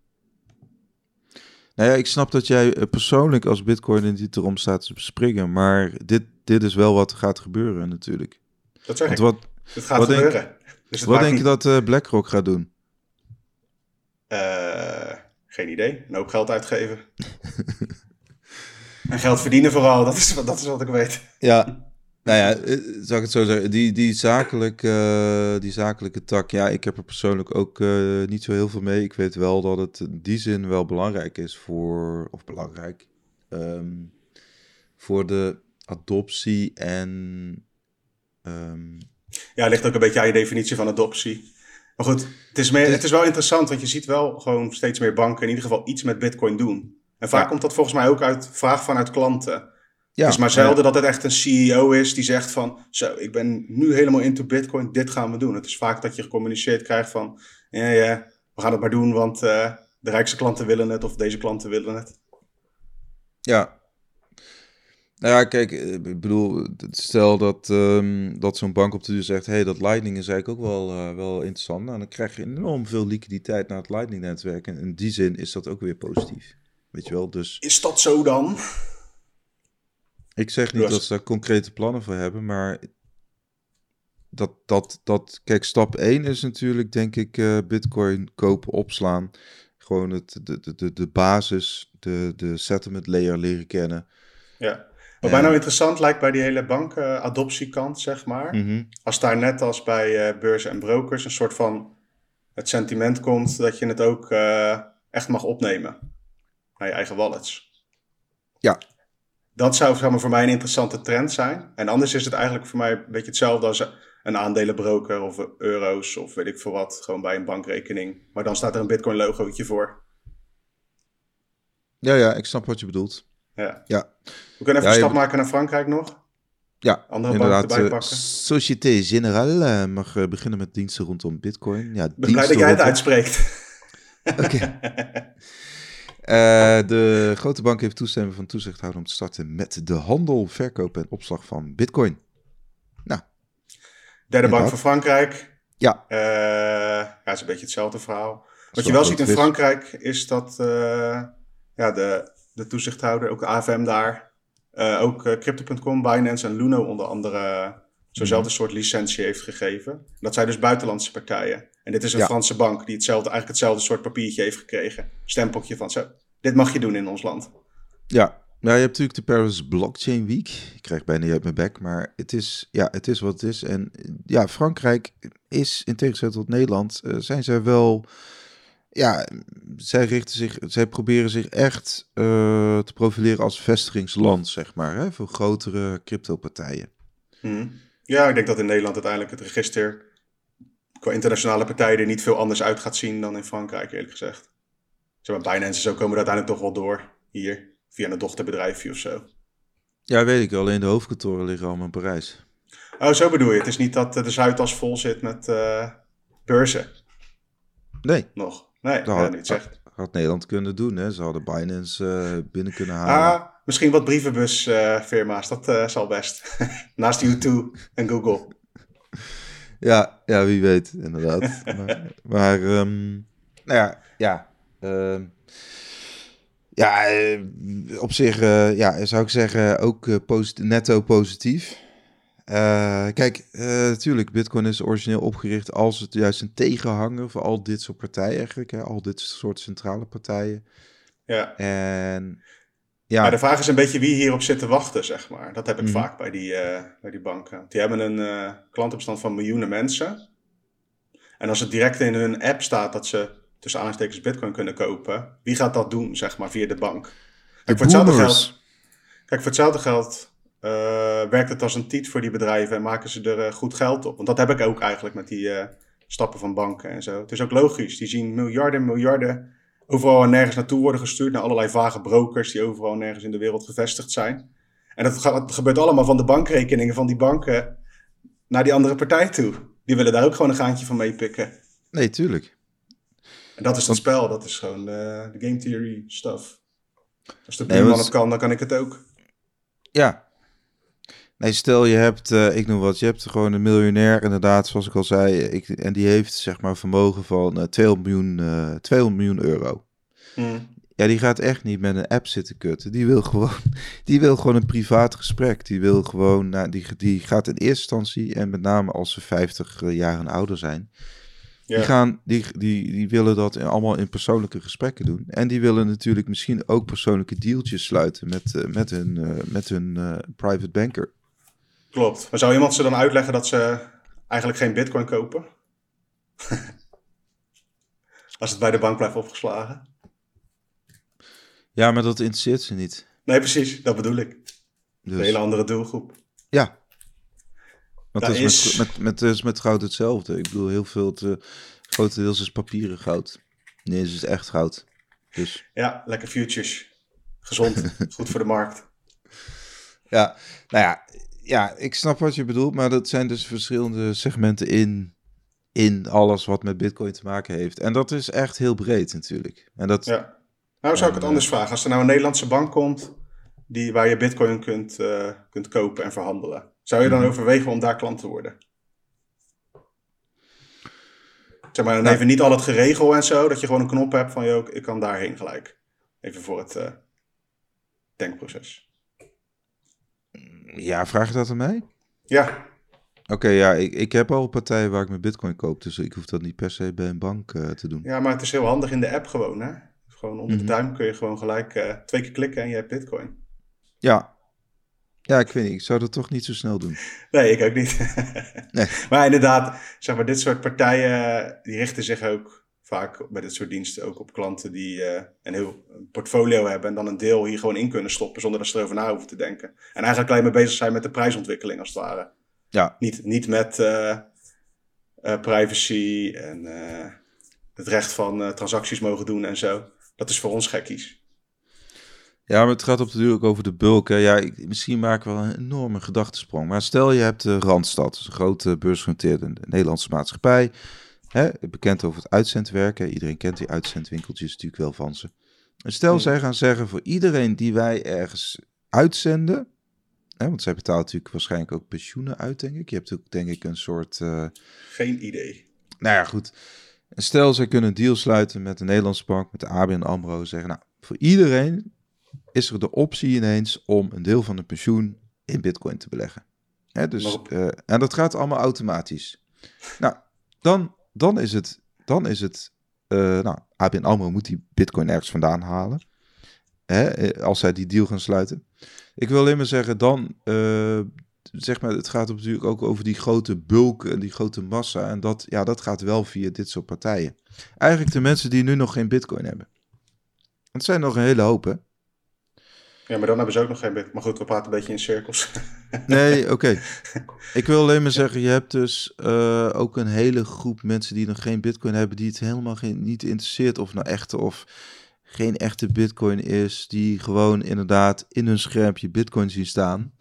Nou ja, ik snap dat jij eh, persoonlijk als bitcoin niet erom staat te springen, maar dit, dit is wel wat gaat gebeuren natuurlijk. Dat zeg Want ik. wat, Het gaat wat denk- gebeuren. dus wat denk je dat eh, BlackRock gaat doen? Eh, geen idee. Een hoop geld uitgeven. *laughs* en geld verdienen vooral. Dat is, wat- dat is wat ik weet. Ja, nou ja, eh, zal ik het zo zeggen, die, die, zakelijk, eh, die zakelijke tak, ja, ik heb er persoonlijk ook eh, niet zo heel veel mee. Ik weet wel dat het in die zin wel belangrijk is voor, of belangrijk, ehm, voor de adoptie en, ehm, Ja, ligt ook een beetje aan je definitie van adoptie. Maar goed, het is, meer, Het is- het is wel interessant, want je ziet wel gewoon steeds meer banken in ieder geval iets met bitcoin doen. En vaak Ja. komt dat volgens mij ook uit vraag vanuit klanten. Ja, het is maar zelden dat het echt een CEO is die zegt van... Zo, ik ben nu helemaal into bitcoin, dit gaan we doen. Het is vaak dat je gecommuniceerd krijgt van... Ja, ja, we gaan het maar doen, want eh, de rijkste klanten willen het of deze klanten willen het. Ja. Nou ja, kijk, eh, ik bedoel, stel dat, ehm, dat zo'n bank op de duur zegt, hé, hey, dat Lightning is eigenlijk ook wel, eh, wel interessant. Nou, dan krijg je enorm veel liquiditeit naar het Lightning-netwerk. En in die zin is dat ook weer positief. Weet je wel, dus Is dat zo dan? Ik zeg niet dat ze daar concrete plannen voor hebben, maar dat, dat, dat, kijk, stap 1 is natuurlijk, denk ik, eh, bitcoin kopen, opslaan. Gewoon het, de, de, de, de basis, de, de settlement layer leren kennen. Ja. Wat mij nou interessant lijkt bij die hele bankenadoptiekant, zeg maar... Mhm. als daar net als bij eh, beurzen en brokers een soort van het sentiment komt dat je het ook eh, echt mag opnemen naar je eigen wallets. Ja. Dat zou zeg maar, voor mij een interessante trend zijn. En anders is het eigenlijk voor mij een beetje hetzelfde als een aandelenbroker of euro's of weet ik veel wat, gewoon bij een bankrekening. Maar dan staat er een Bitcoin logootje voor. Ja, ja, ik snap wat je bedoelt. Ja. Ja. We kunnen even Ja, een stap maken naar Frankrijk nog. Ja, Andere inderdaad. eh. Société Générale eh, mag eh, beginnen met diensten rondom bitcoin. Ja, Ik ben blij dat jij het uitspreekt. Oké. *laughs* de grote bank heeft toestemming van toezichthouder om te starten met de handel, verkoop en opslag van bitcoin. Derde bank van Frankrijk. Ja, Eh, ja, het is een beetje hetzelfde verhaal. Wat je wel ziet in. Frankrijk is dat eh, ja, de, de toezichthouder, ook de AFM daar, eh, ook eh, Crypto.com, Binance en Luno onder andere zo'nzelfde soort licentie heeft gegeven. Dat zijn dus buitenlandse partijen. En dit is een Ja. Franse bank die hetzelfde, eigenlijk hetzelfde soort papiertje heeft gekregen. Stempeltje van zo, dit mag je doen in ons land. ja. Nou, je hebt natuurlijk de Paris Blockchain Week. Ik krijg bijna niet uit mijn bek, maar het is, ja, het is wat het is. En ja, Frankrijk is, in tegenstelling tot Nederland, eh, zijn zij wel... Ja, zij richten zich, zij proberen zich echt eh, te profileren als vestigingsland, zeg maar, hè, voor grotere crypto-partijen. Mhm. Ja, ik denk dat in Nederland uiteindelijk het register qua internationale partijen er niet veel anders uit gaat zien dan in Frankrijk, eerlijk gezegd. Zeg maar, Binance en zo komen er uiteindelijk toch wel door hier, via een dochterbedrijfje of zo. Ja, weet ik. Alleen de hoofdkantoren liggen allemaal in Parijs. Oh, zo bedoel je. Het is niet dat eh, de Zuidas vol zit met eh, beurzen. Nee. Nog. Nee, Dat ja, niet zegt. Had Nederland kunnen doen. Hè? Ze hadden Binance eh, binnen kunnen halen. Ah, misschien wat brievenbusfirma's, dat eh, zal best. *laughs* Naast U2 en Google. Ja, ja, wie weet, inderdaad. *laughs* maar, maar ehm, nou ja, ja. ehm, ja, eh, op zich ja, zou ik zeggen ook posit- netto positief. Eh, kijk, eh, natuurlijk, Bitcoin is origineel opgericht als het juist een tegenhanger voor al dit soort partijen eigenlijk. Hè, al dit soort centrale partijen. Ja. En Ja. ja, de vraag is een beetje wie hierop zit te wachten, zeg maar. Dat heb ik Mhm. vaak bij die, eh, bij die banken. Die hebben een eh, klantenbestand van miljoenen mensen. En als het direct in hun app staat dat ze tussen aanstekens bitcoin kunnen kopen, wie gaat dat doen, zeg maar, via de bank? de Kijk, voor hetzelfde boomers. geld, kijk, voor hetzelfde geld eh, werkt het als een tiet voor die bedrijven en maken ze er eh, goed geld op. Want dat heb ik ook eigenlijk met die eh, stappen van banken en zo. Het is ook logisch. Die zien miljarden, miljarden overal en nergens naartoe worden gestuurd naar allerlei vage brokers die overal en nergens in de wereld gevestigd zijn. En dat, gaat, dat gebeurt allemaal van de bankrekeningen van die banken naar die andere partij toe. Die willen daar ook gewoon een gaantje van meepikken. Nee, tuurlijk. En dat is het spel, dat is gewoon de game theory stuff. Als de Nee, buurman want- het kan, dan kan ik het ook. Ja. Nee, stel je hebt, eh, ik noem wat, je hebt gewoon een miljonair, inderdaad, zoals ik al zei, ik, en die heeft zeg maar vermogen van eh 200, miljoen, eh 200 miljoen euro. Hm. Ja, die gaat echt niet met een app zitten kutten. Die wil gewoon, *laughs* die wil gewoon een privaat gesprek. Die wil gewoon, nou, die, die gaat in eerste instantie, en met name als ze 50 jaar en ouder zijn, Ja. die, gaan, die, die, die willen dat in- allemaal in persoonlijke gesprekken doen. En die willen natuurlijk misschien ook persoonlijke dealtjes sluiten met, eh, met hun, eh, met hun eh, private banker. Klopt. Maar zou iemand ze dan uitleggen dat ze eigenlijk geen bitcoin kopen? *laughs* Als het bij de bank blijft opgeslagen. Ja, maar dat interesseert ze niet. Nee, precies. Dat bedoel ik. Dus, Een hele andere doelgroep. Ja. Want dat is, is- Met, met, met, is goud hetzelfde. Ik bedoel, heel veel, te, grotendeels is papieren goud. Nee, is het echt goud. Dus Ja, lekker futures. Gezond. *laughs* Goed voor de markt. ja, nou ja, ja, ik snap wat je bedoelt, maar dat zijn dus verschillende segmenten in, in alles wat met Bitcoin te maken heeft. En dat is echt heel breed natuurlijk. En dat, Ja. Nou zou ik het En, anders vragen. Als er nou een Nederlandse bank komt die, waar je bitcoin kunt, eh, kunt kopen en verhandelen. Zou je dan Mhm. overwegen om daar klant te worden? Zeg maar, dan Nou. even niet al het geregel en zo. Dat je gewoon een knop hebt van, joh, ik kan daarheen gelijk. Even voor het eh, denkproces. Ja, vraag je dat aan mij? Ja, Oké, ja, ik, ik heb al partijen waar ik mijn Bitcoin koop, dus ik hoef dat niet per se bij een bank eh, te doen. ja, maar het is heel handig in de app gewoon, hè. Gewoon onder Mhm. de duim kun je gewoon gelijk eh, twee keer klikken en je hebt bitcoin. Ja. Ja, ik weet niet, ik zou dat toch niet zo snel doen. Nee, ik ook niet. Nee. *laughs* Maar inderdaad, zeg maar, dit soort partijen die richten zich ook vaak bij dit soort diensten ook op klanten die eh, een heel portfolio hebben en dan een deel hier gewoon in kunnen stoppen zonder dat ze erover na hoeven te denken. En eigenlijk alleen maar bezig zijn met de prijsontwikkeling als het ware. Ja. Niet, niet met eh, eh, privacy en het recht van transacties mogen doen en zo. Dat is voor ons gekkies. Ja, maar het gaat op de duur ook over de bulk. Hè. Ja, ik, misschien maken we wel een enorme gedachtesprong. Maar stel je hebt de Randstad, dus een grote beursgenoteerde Nederlandse maatschappij. Hè, bekend over het uitzendwerk. Hè. Iedereen kent die uitzendwinkeltjes natuurlijk wel van ze. En stel zij gaan zeggen voor iedereen die wij ergens uitzenden. Hè, want zij betalen natuurlijk waarschijnlijk ook pensioenen uit, denk ik. Je hebt ook denk ik een soort... eh, Geen idee. nou ja, goed. En stel, zij kunnen een deal sluiten met de Nederlandse bank, met de ABN AMRO. Zeggen, nou, voor iedereen is er de optie ineens om een deel van de pensioen in bitcoin te beleggen. Hè, dus, eh, en dat gaat allemaal automatisch. Nou, dan, dan is het, dan is het eh, nou, ABN AMRO moet die bitcoin ergens vandaan halen. Hè, eh, als zij die deal gaan sluiten. Ik wil alleen maar zeggen, dan, eh, zeg maar, het gaat natuurlijk ook over die grote bulk en die grote massa. En dat, ja, dat gaat wel via dit soort partijen. Eigenlijk de mensen die nu nog geen bitcoin hebben. Het zijn nog een hele hoop, hè? Ja, maar dan hebben ze ook nog geen bitcoin. Maar goed, we praten een beetje in cirkels. *laughs* Nee, oké. Ik wil alleen maar zeggen, je hebt dus eh, ook een hele groep mensen die nog geen bitcoin hebben, die het helemaal geen, niet interesseert of nou echte of geen echte bitcoin is, die gewoon inderdaad in hun schermpje bitcoin zien staan.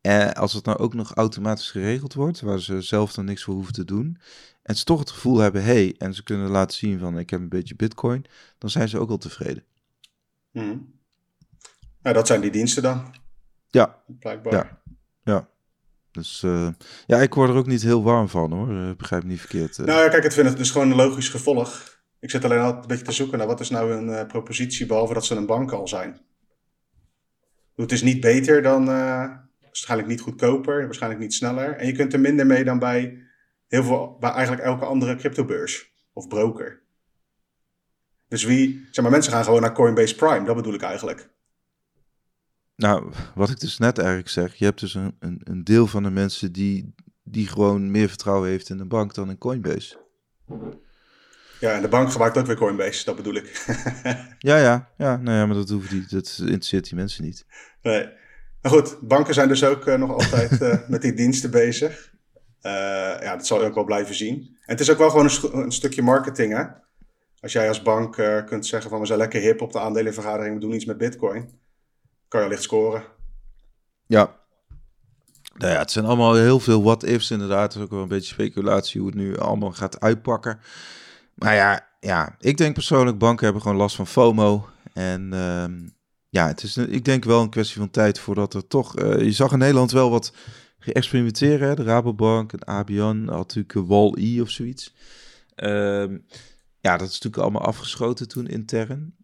En als het nou ook nog automatisch geregeld wordt, waar ze zelf dan niks voor hoeven te doen, en ze toch het gevoel hebben, hey, en ze kunnen laten zien van ik heb een beetje bitcoin, dan zijn ze ook al tevreden. Mhm. Nou, dat zijn die diensten dan, Ja, blijkbaar. Ja. ja. Dus eh, ja, ik word er ook niet heel warm van hoor, Eh, begrijp me niet verkeerd. eh. Nou ja, kijk, ik vind het dus gewoon een logisch gevolg. Ik zit alleen altijd een beetje te zoeken naar wat is nou een propositie, behalve dat ze een bank al zijn. Het is niet beter dan, waarschijnlijk niet goedkoper, waarschijnlijk niet sneller. En je kunt er minder mee dan bij heel veel, bij eigenlijk elke andere cryptobeurs of broker. Dus wie, zeg maar, mensen gaan gewoon naar Coinbase Prime, dat bedoel ik eigenlijk. Nou, wat ik dus net eigenlijk zeg, je hebt dus een, een, een deel van de mensen die, die gewoon meer vertrouwen heeft in een bank dan in Coinbase. Ja, en de bank gebruikt ook weer Coinbase, dat bedoel ik. *laughs* Ja, ja, ja, nou ja, maar dat, hoeft die, dat interesseert die mensen niet. Nee. Maar goed, banken zijn dus ook eh, nog altijd eh, *laughs* met die diensten bezig. Eh, ja, dat zal je ook wel blijven zien. En het is ook wel gewoon een, een stukje marketing, hè? Als jij als bank kunt zeggen van we zijn lekker hip op de aandelenvergadering, we doen iets met bitcoin, kan je licht scoren. Ja. Nou ja, het zijn allemaal heel veel what-ifs inderdaad. Is ook wel een beetje speculatie hoe het nu allemaal gaat uitpakken. Maar ja, ja, ik denk persoonlijk, banken hebben gewoon last van FOMO. En ehm, ja, het is, ik denk wel een kwestie van tijd voordat er toch... eh, je zag in Nederland wel wat geëxperimenteren. Hè? De Rabobank en ABN had natuurlijk Wall-E of zoiets. Ehm, ja, dat is natuurlijk allemaal afgeschoten toen intern.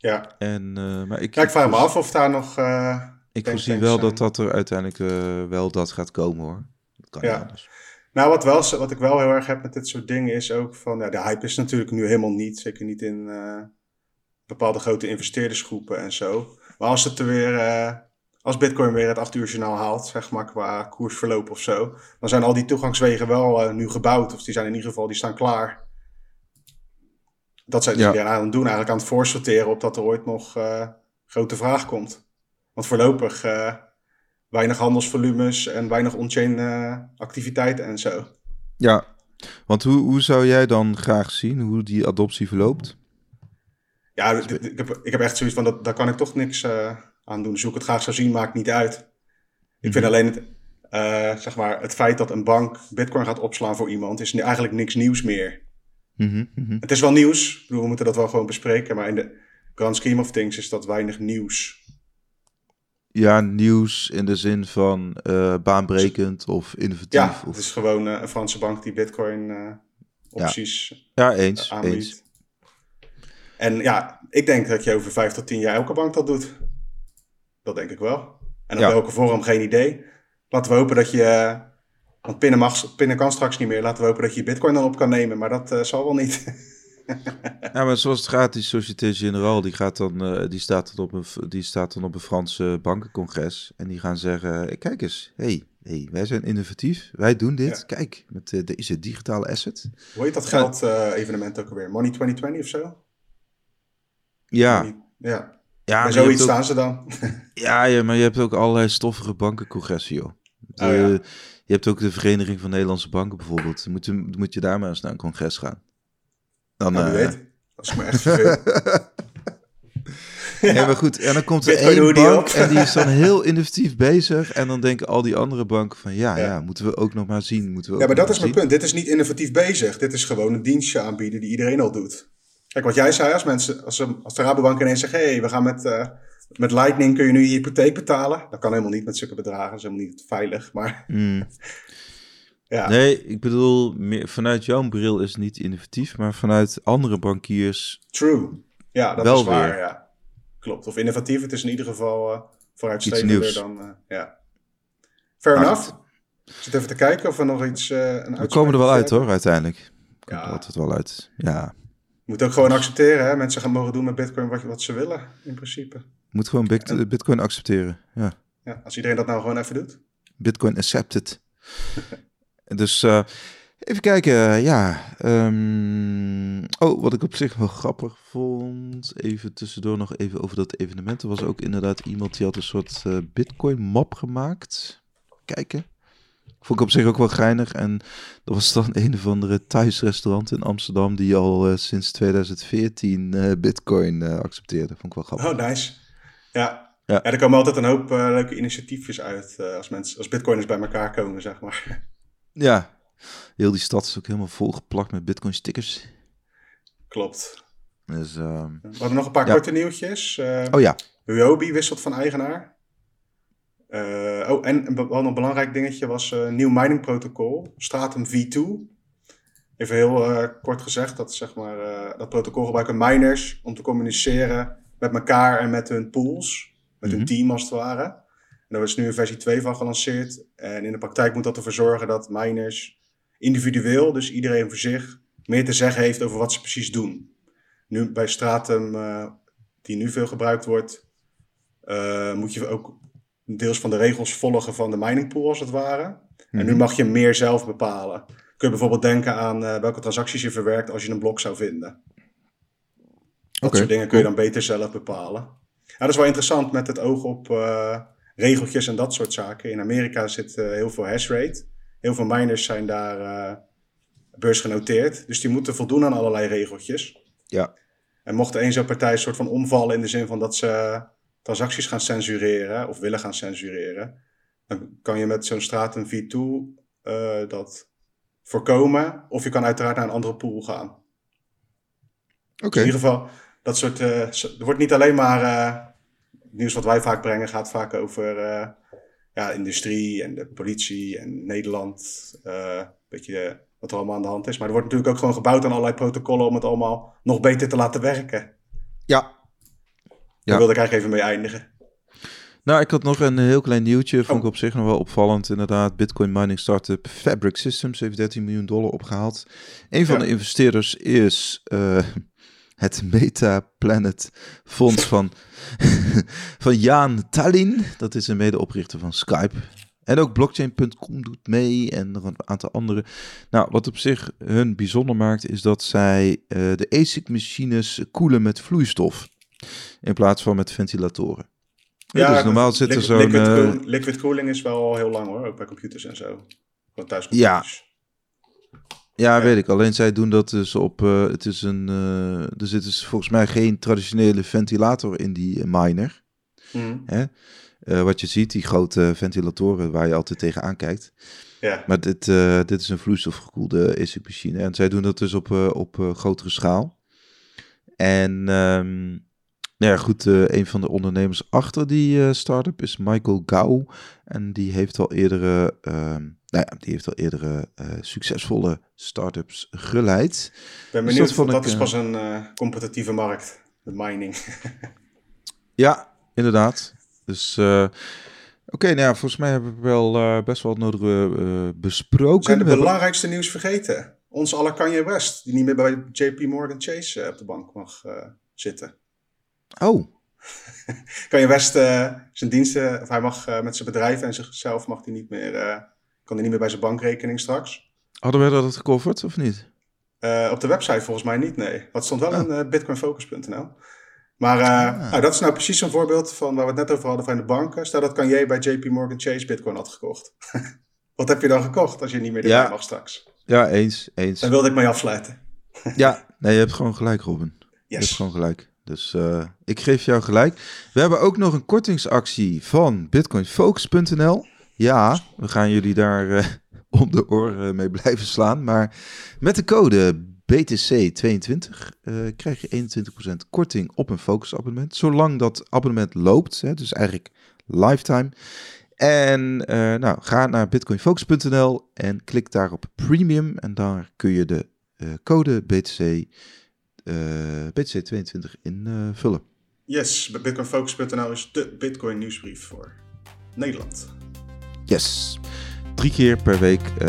Ja, En, eh, maar ik, ja ik vraag me af of daar nog... eh, ik voorzie wel zijn. dat dat er uiteindelijk eh, wel dat gaat komen hoor. Dat kan Ja. anders. Nou, wat, wel, wat ik wel heel erg heb met dit soort dingen is ook van... Ja, de hype is natuurlijk nu helemaal niet. Zeker niet in bepaalde grote investeerdersgroepen en zo. Maar als het er weer... als Bitcoin weer het 8 uur journaal haalt, zeg maar, qua koersverloop of zo... dan zijn al die toegangswegen wel nu gebouwd. Of die zijn in ieder geval, die staan klaar. Dat zijn Ja. die aan het doen, eigenlijk aan het voorsorteren... op dat er ooit nog eh, grote vraag komt. Want voorlopig... eh, weinig handelsvolumes en weinig on-chain eh, activiteiten en zo. Ja, want hoe, hoe zou jij dan graag zien hoe die adoptie verloopt? Ja, ik heb, ik heb echt zoiets van, dat, daar kan ik toch niks aan doen. Dus hoe ik het graag zou zien, maakt niet uit. Ik vind alleen het, zeg maar, het feit dat een bank bitcoin gaat opslaan voor iemand, is eigenlijk niks nieuws meer. Mhm, mhm. Het is wel nieuws, bedoel, we moeten dat wel gewoon bespreken, maar in de grand scheme of things is dat weinig nieuws. Ja, nieuws in de zin van eh, baanbrekend of innovatief. Ja, of... het is gewoon eh, een Franse bank die bitcoin eh, opties ja eens, aanbiedt. eens. En ja, ik denk dat je over vijf tot tien jaar elke bank dat doet. Dat denk ik wel. En op Ja. welke vorm, geen idee. Laten we hopen dat je... Want pinnen, mag, pinnen kan straks niet meer. Laten we hopen dat je je bitcoin dan op kan nemen. Maar dat eh, zal wel niet. *laughs* Ja, maar zoals het gaat, die Société Générale, die, gaat dan, eh, die, staat dan op een, die staat dan op een Franse bankencongres. En die gaan zeggen, eh, kijk eens, hey, hey, wij zijn innovatief, wij doen dit. Ja. Kijk, met eh, deze digitale asset. Hoe heet dat geld evenement ook alweer? Money 2020 of zo? Ja, Money- Ja, ja, maar zoiets ook- staan ze dan. *laughs* Ja, ja, maar je hebt ook allerlei stoffige bankencongressen, joh. De- Oh, ja. Je hebt ook de Vereniging van Nederlandse Banken bijvoorbeeld. Moet je, moet je daar maar eens naar een congres gaan. Dan, Nou, wie eh, weet. Als ik me echt verveel. *laughs* ja. maar goed, en dan komt er Bitcoin één bank en die is dan heel innovatief bezig. En dan denken al die andere banken van, ja, ja, Ja. moeten we ook nog maar zien. Moeten we Ja, maar dat is mijn punt. Dit is niet innovatief bezig. Dit is gewoon een dienstje aanbieden die iedereen al doet. Kijk, wat jij zei, als mensen, als, de Rabobank ineens zegt, hé, hey, we gaan met, eh, met Lightning kun je nu je hypotheek betalen. Dat kan helemaal niet met zulke bedragen. Dat is helemaal niet veilig. Maar zien. Mm. *laughs* ja, Nee, ik bedoel, meer, vanuit jouw bril is het niet innovatief, maar vanuit andere bankiers. true. Ja, dat Wel is waar, weer. ja. Klopt. Of innovatief, het is in ieder geval nieuws. dan, eh, ja. Fair Maar enough. Ik zit even te kijken of we nog iets, eh een We komen er wel uit hoor. hoor, uiteindelijk. Komt Ja. er altijd wel uit. Ja, Je moet ook gewoon accepteren, hè. Mensen gaan mogen doen met bitcoin wat, wat ze willen, in principe. Moet gewoon bit- Bitcoin accepteren. Ja. Ja, als iedereen dat nou gewoon even doet. Bitcoin accepted. *laughs* dus eh, even kijken, ja. ehm, oh, wat ik op zich wel grappig vond. Even tussendoor nog even over dat evenement. Er was ook inderdaad iemand die had een soort eh, Bitcoin map gemaakt. Kijken. Vond ik op zich ook wel geinig. En er was dan een of andere thuisrestaurant in Amsterdam die al eh, sinds 2014 eh, Bitcoin eh, accepteerde. Vond ik wel grappig. Oh, nice. Ja, Ja. er komen altijd een hoop leuke initiatiefjes uit als, mensen, als bitcoiners bij elkaar komen, zeg maar. *laughs* Ja, heel die stad is ook helemaal volgeplakt met bitcoin stickers. Klopt. Dus, ehm, We hadden nog een paar korte nieuwtjes. oh ja. Huobi wisselt van eigenaar. Uh, oh, en wel een belangrijk dingetje was een uh, nieuw mining protocol, Stratum V2. Even heel uh, kort gezegd, dat, zeg maar, dat protocol gebruiken miners om te communiceren met elkaar en met hun pools, met hun team als het ware. En daar is nu een versie 2 van gelanceerd. En in de praktijk moet dat ervoor zorgen dat miners individueel, dus iedereen voor zich, meer te zeggen heeft over wat ze precies doen. Nu bij Stratum, die nu veel gebruikt wordt, moet je ook deels van de regels volgen van de miningpool als het ware. En nu Mhm. mag je meer zelf bepalen. Kun je bijvoorbeeld denken aan eh, welke transacties je verwerkt als je een blok zou vinden. Dat soort dingen kun je dan beter zelf bepalen. Ja, dat is wel interessant met het oog op eh, regeltjes en dat soort zaken. In Amerika zit eh, heel veel hash rate. Heel veel miners zijn daar eh, beursgenoteerd. Dus die moeten voldoen aan allerlei regeltjes. Ja. En mocht één zo'n partij een soort van omvallen in de zin van dat ze transacties gaan censureren of willen gaan censureren, dan kan je met zo'n Stratum V2 uh, dat voorkomen. Of je kan uiteraard naar een andere pool gaan. Oké. Dus in ieder geval, dat soort. Uh, er wordt niet alleen maar. Uh, het nieuws wat wij vaak brengen gaat vaak over uh, ja, industrie en de politie en Nederland. Een beetje wat er allemaal aan de hand is. Maar er wordt natuurlijk ook gewoon gebouwd aan allerlei protocollen om het allemaal nog beter te laten werken. Ja, daar wilde ik eigenlijk even mee eindigen. Nou, ik had nog een heel klein nieuwtje, vond oh. ik op zich nog wel opvallend. Inderdaad, Bitcoin mining startup Fabric Systems heeft 13 miljoen dollar opgehaald. Een van ja. de investeerders is uh, het Meta Planet Fonds van, *laughs* van Jaan Tallinn. Dat is een medeoprichter van Skype. En ook blockchain.com doet mee en nog een aantal andere. Nou, wat op zich hun bijzonder maakt, is dat zij uh, de ASIC-machines koelen met vloeistof. In plaats van met ventilatoren. Ja, dus normaal zit er zo'n... Liquid, cool, liquid, cooling is wel heel lang hoor, ook bij computers en zo. Thuiscomputers. Ja. Ja, weet ik. Alleen zij doen dat dus op... Uh, het is een... Uh, er zit dus volgens mij geen traditionele ventilator in die miner. Mm. Hè? Uh, wat je ziet, die grote ventilatoren waar je altijd tegenaan kijkt. Ja. Maar dit, dit is een vloeistofgekoelde ASIC-machine. En zij doen dat dus op, op grotere schaal. En... Um, nou ja, goed, een van de ondernemers achter die start-up is Michael Gau. En die heeft al eerdere, uh, nou ja, die heeft al eerdere uh, succesvolle start-ups geleid. Ik ben benieuwd, dus dat, dat ik, is pas een uh, competitieve markt, de mining. *laughs* ja, inderdaad. Dus uh, oké, okay, nou ja, volgens mij hebben we wel best wel het nodige besproken. Zijn de we belangrijkste hebben... nieuws vergeten? Ons aller Kanye West, die niet meer bij JP Morgan Chase op de bank mag zitten. Oh. *laughs* kan je best uh, zijn diensten, of hij mag uh, met zijn bedrijf en zichzelf mag hij niet meer, uh, kan hij niet meer bij zijn bankrekening straks. Hadden we dat gecoverd of niet? op de website volgens mij niet, nee. Wat stond wel oh. in bitcoinfocus.nl. Maar ah. nou, dat is nou precies zo'n voorbeeld van waar we het net over hadden van de banken. Stel dat kan jij bij JP Morgan Chase bitcoin had gekocht. *laughs* Wat heb je dan gekocht als je niet meer erbij ja. mag straks? Ja, eens, eens. Daar wilde ik mee afsluiten. *laughs* ja, nee, je hebt gewoon gelijk, Robin. Yes. Je hebt gewoon gelijk. Dus ik geef jou gelijk. We hebben ook nog een kortingsactie van bitcoinfocus.nl. Ja, we gaan jullie daar uh, *laughs* om de oren mee blijven slaan. Maar met de code BTC22 uh, krijg je 21% korting op een Focus abonnement. Zolang dat abonnement loopt, hè, dus eigenlijk lifetime. En uh, nou, ga naar bitcoinfocus.nl en klik daar op premium. En daar kun je de code BTC uh, BTC22 invullen. Yes, bitcoinfocus.nl is de Bitcoin nieuwsbrief voor Nederland. Yes. Drie keer per week uh,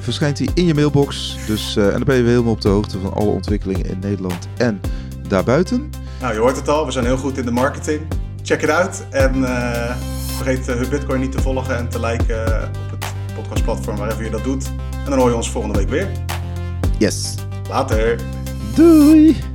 verschijnt hij in je mailbox. Dus, uh, en dan ben je weer helemaal op de hoogte van alle ontwikkelingen in Nederland en daarbuiten. Nou, je hoort het al, we zijn heel goed in de marketing. Check het uit en uh, vergeet uh, Bitcoin niet te volgen en te liken op het podcastplatform waarever je dat doet. En dan hoor je ons volgende week weer. Yes. Later. Doei!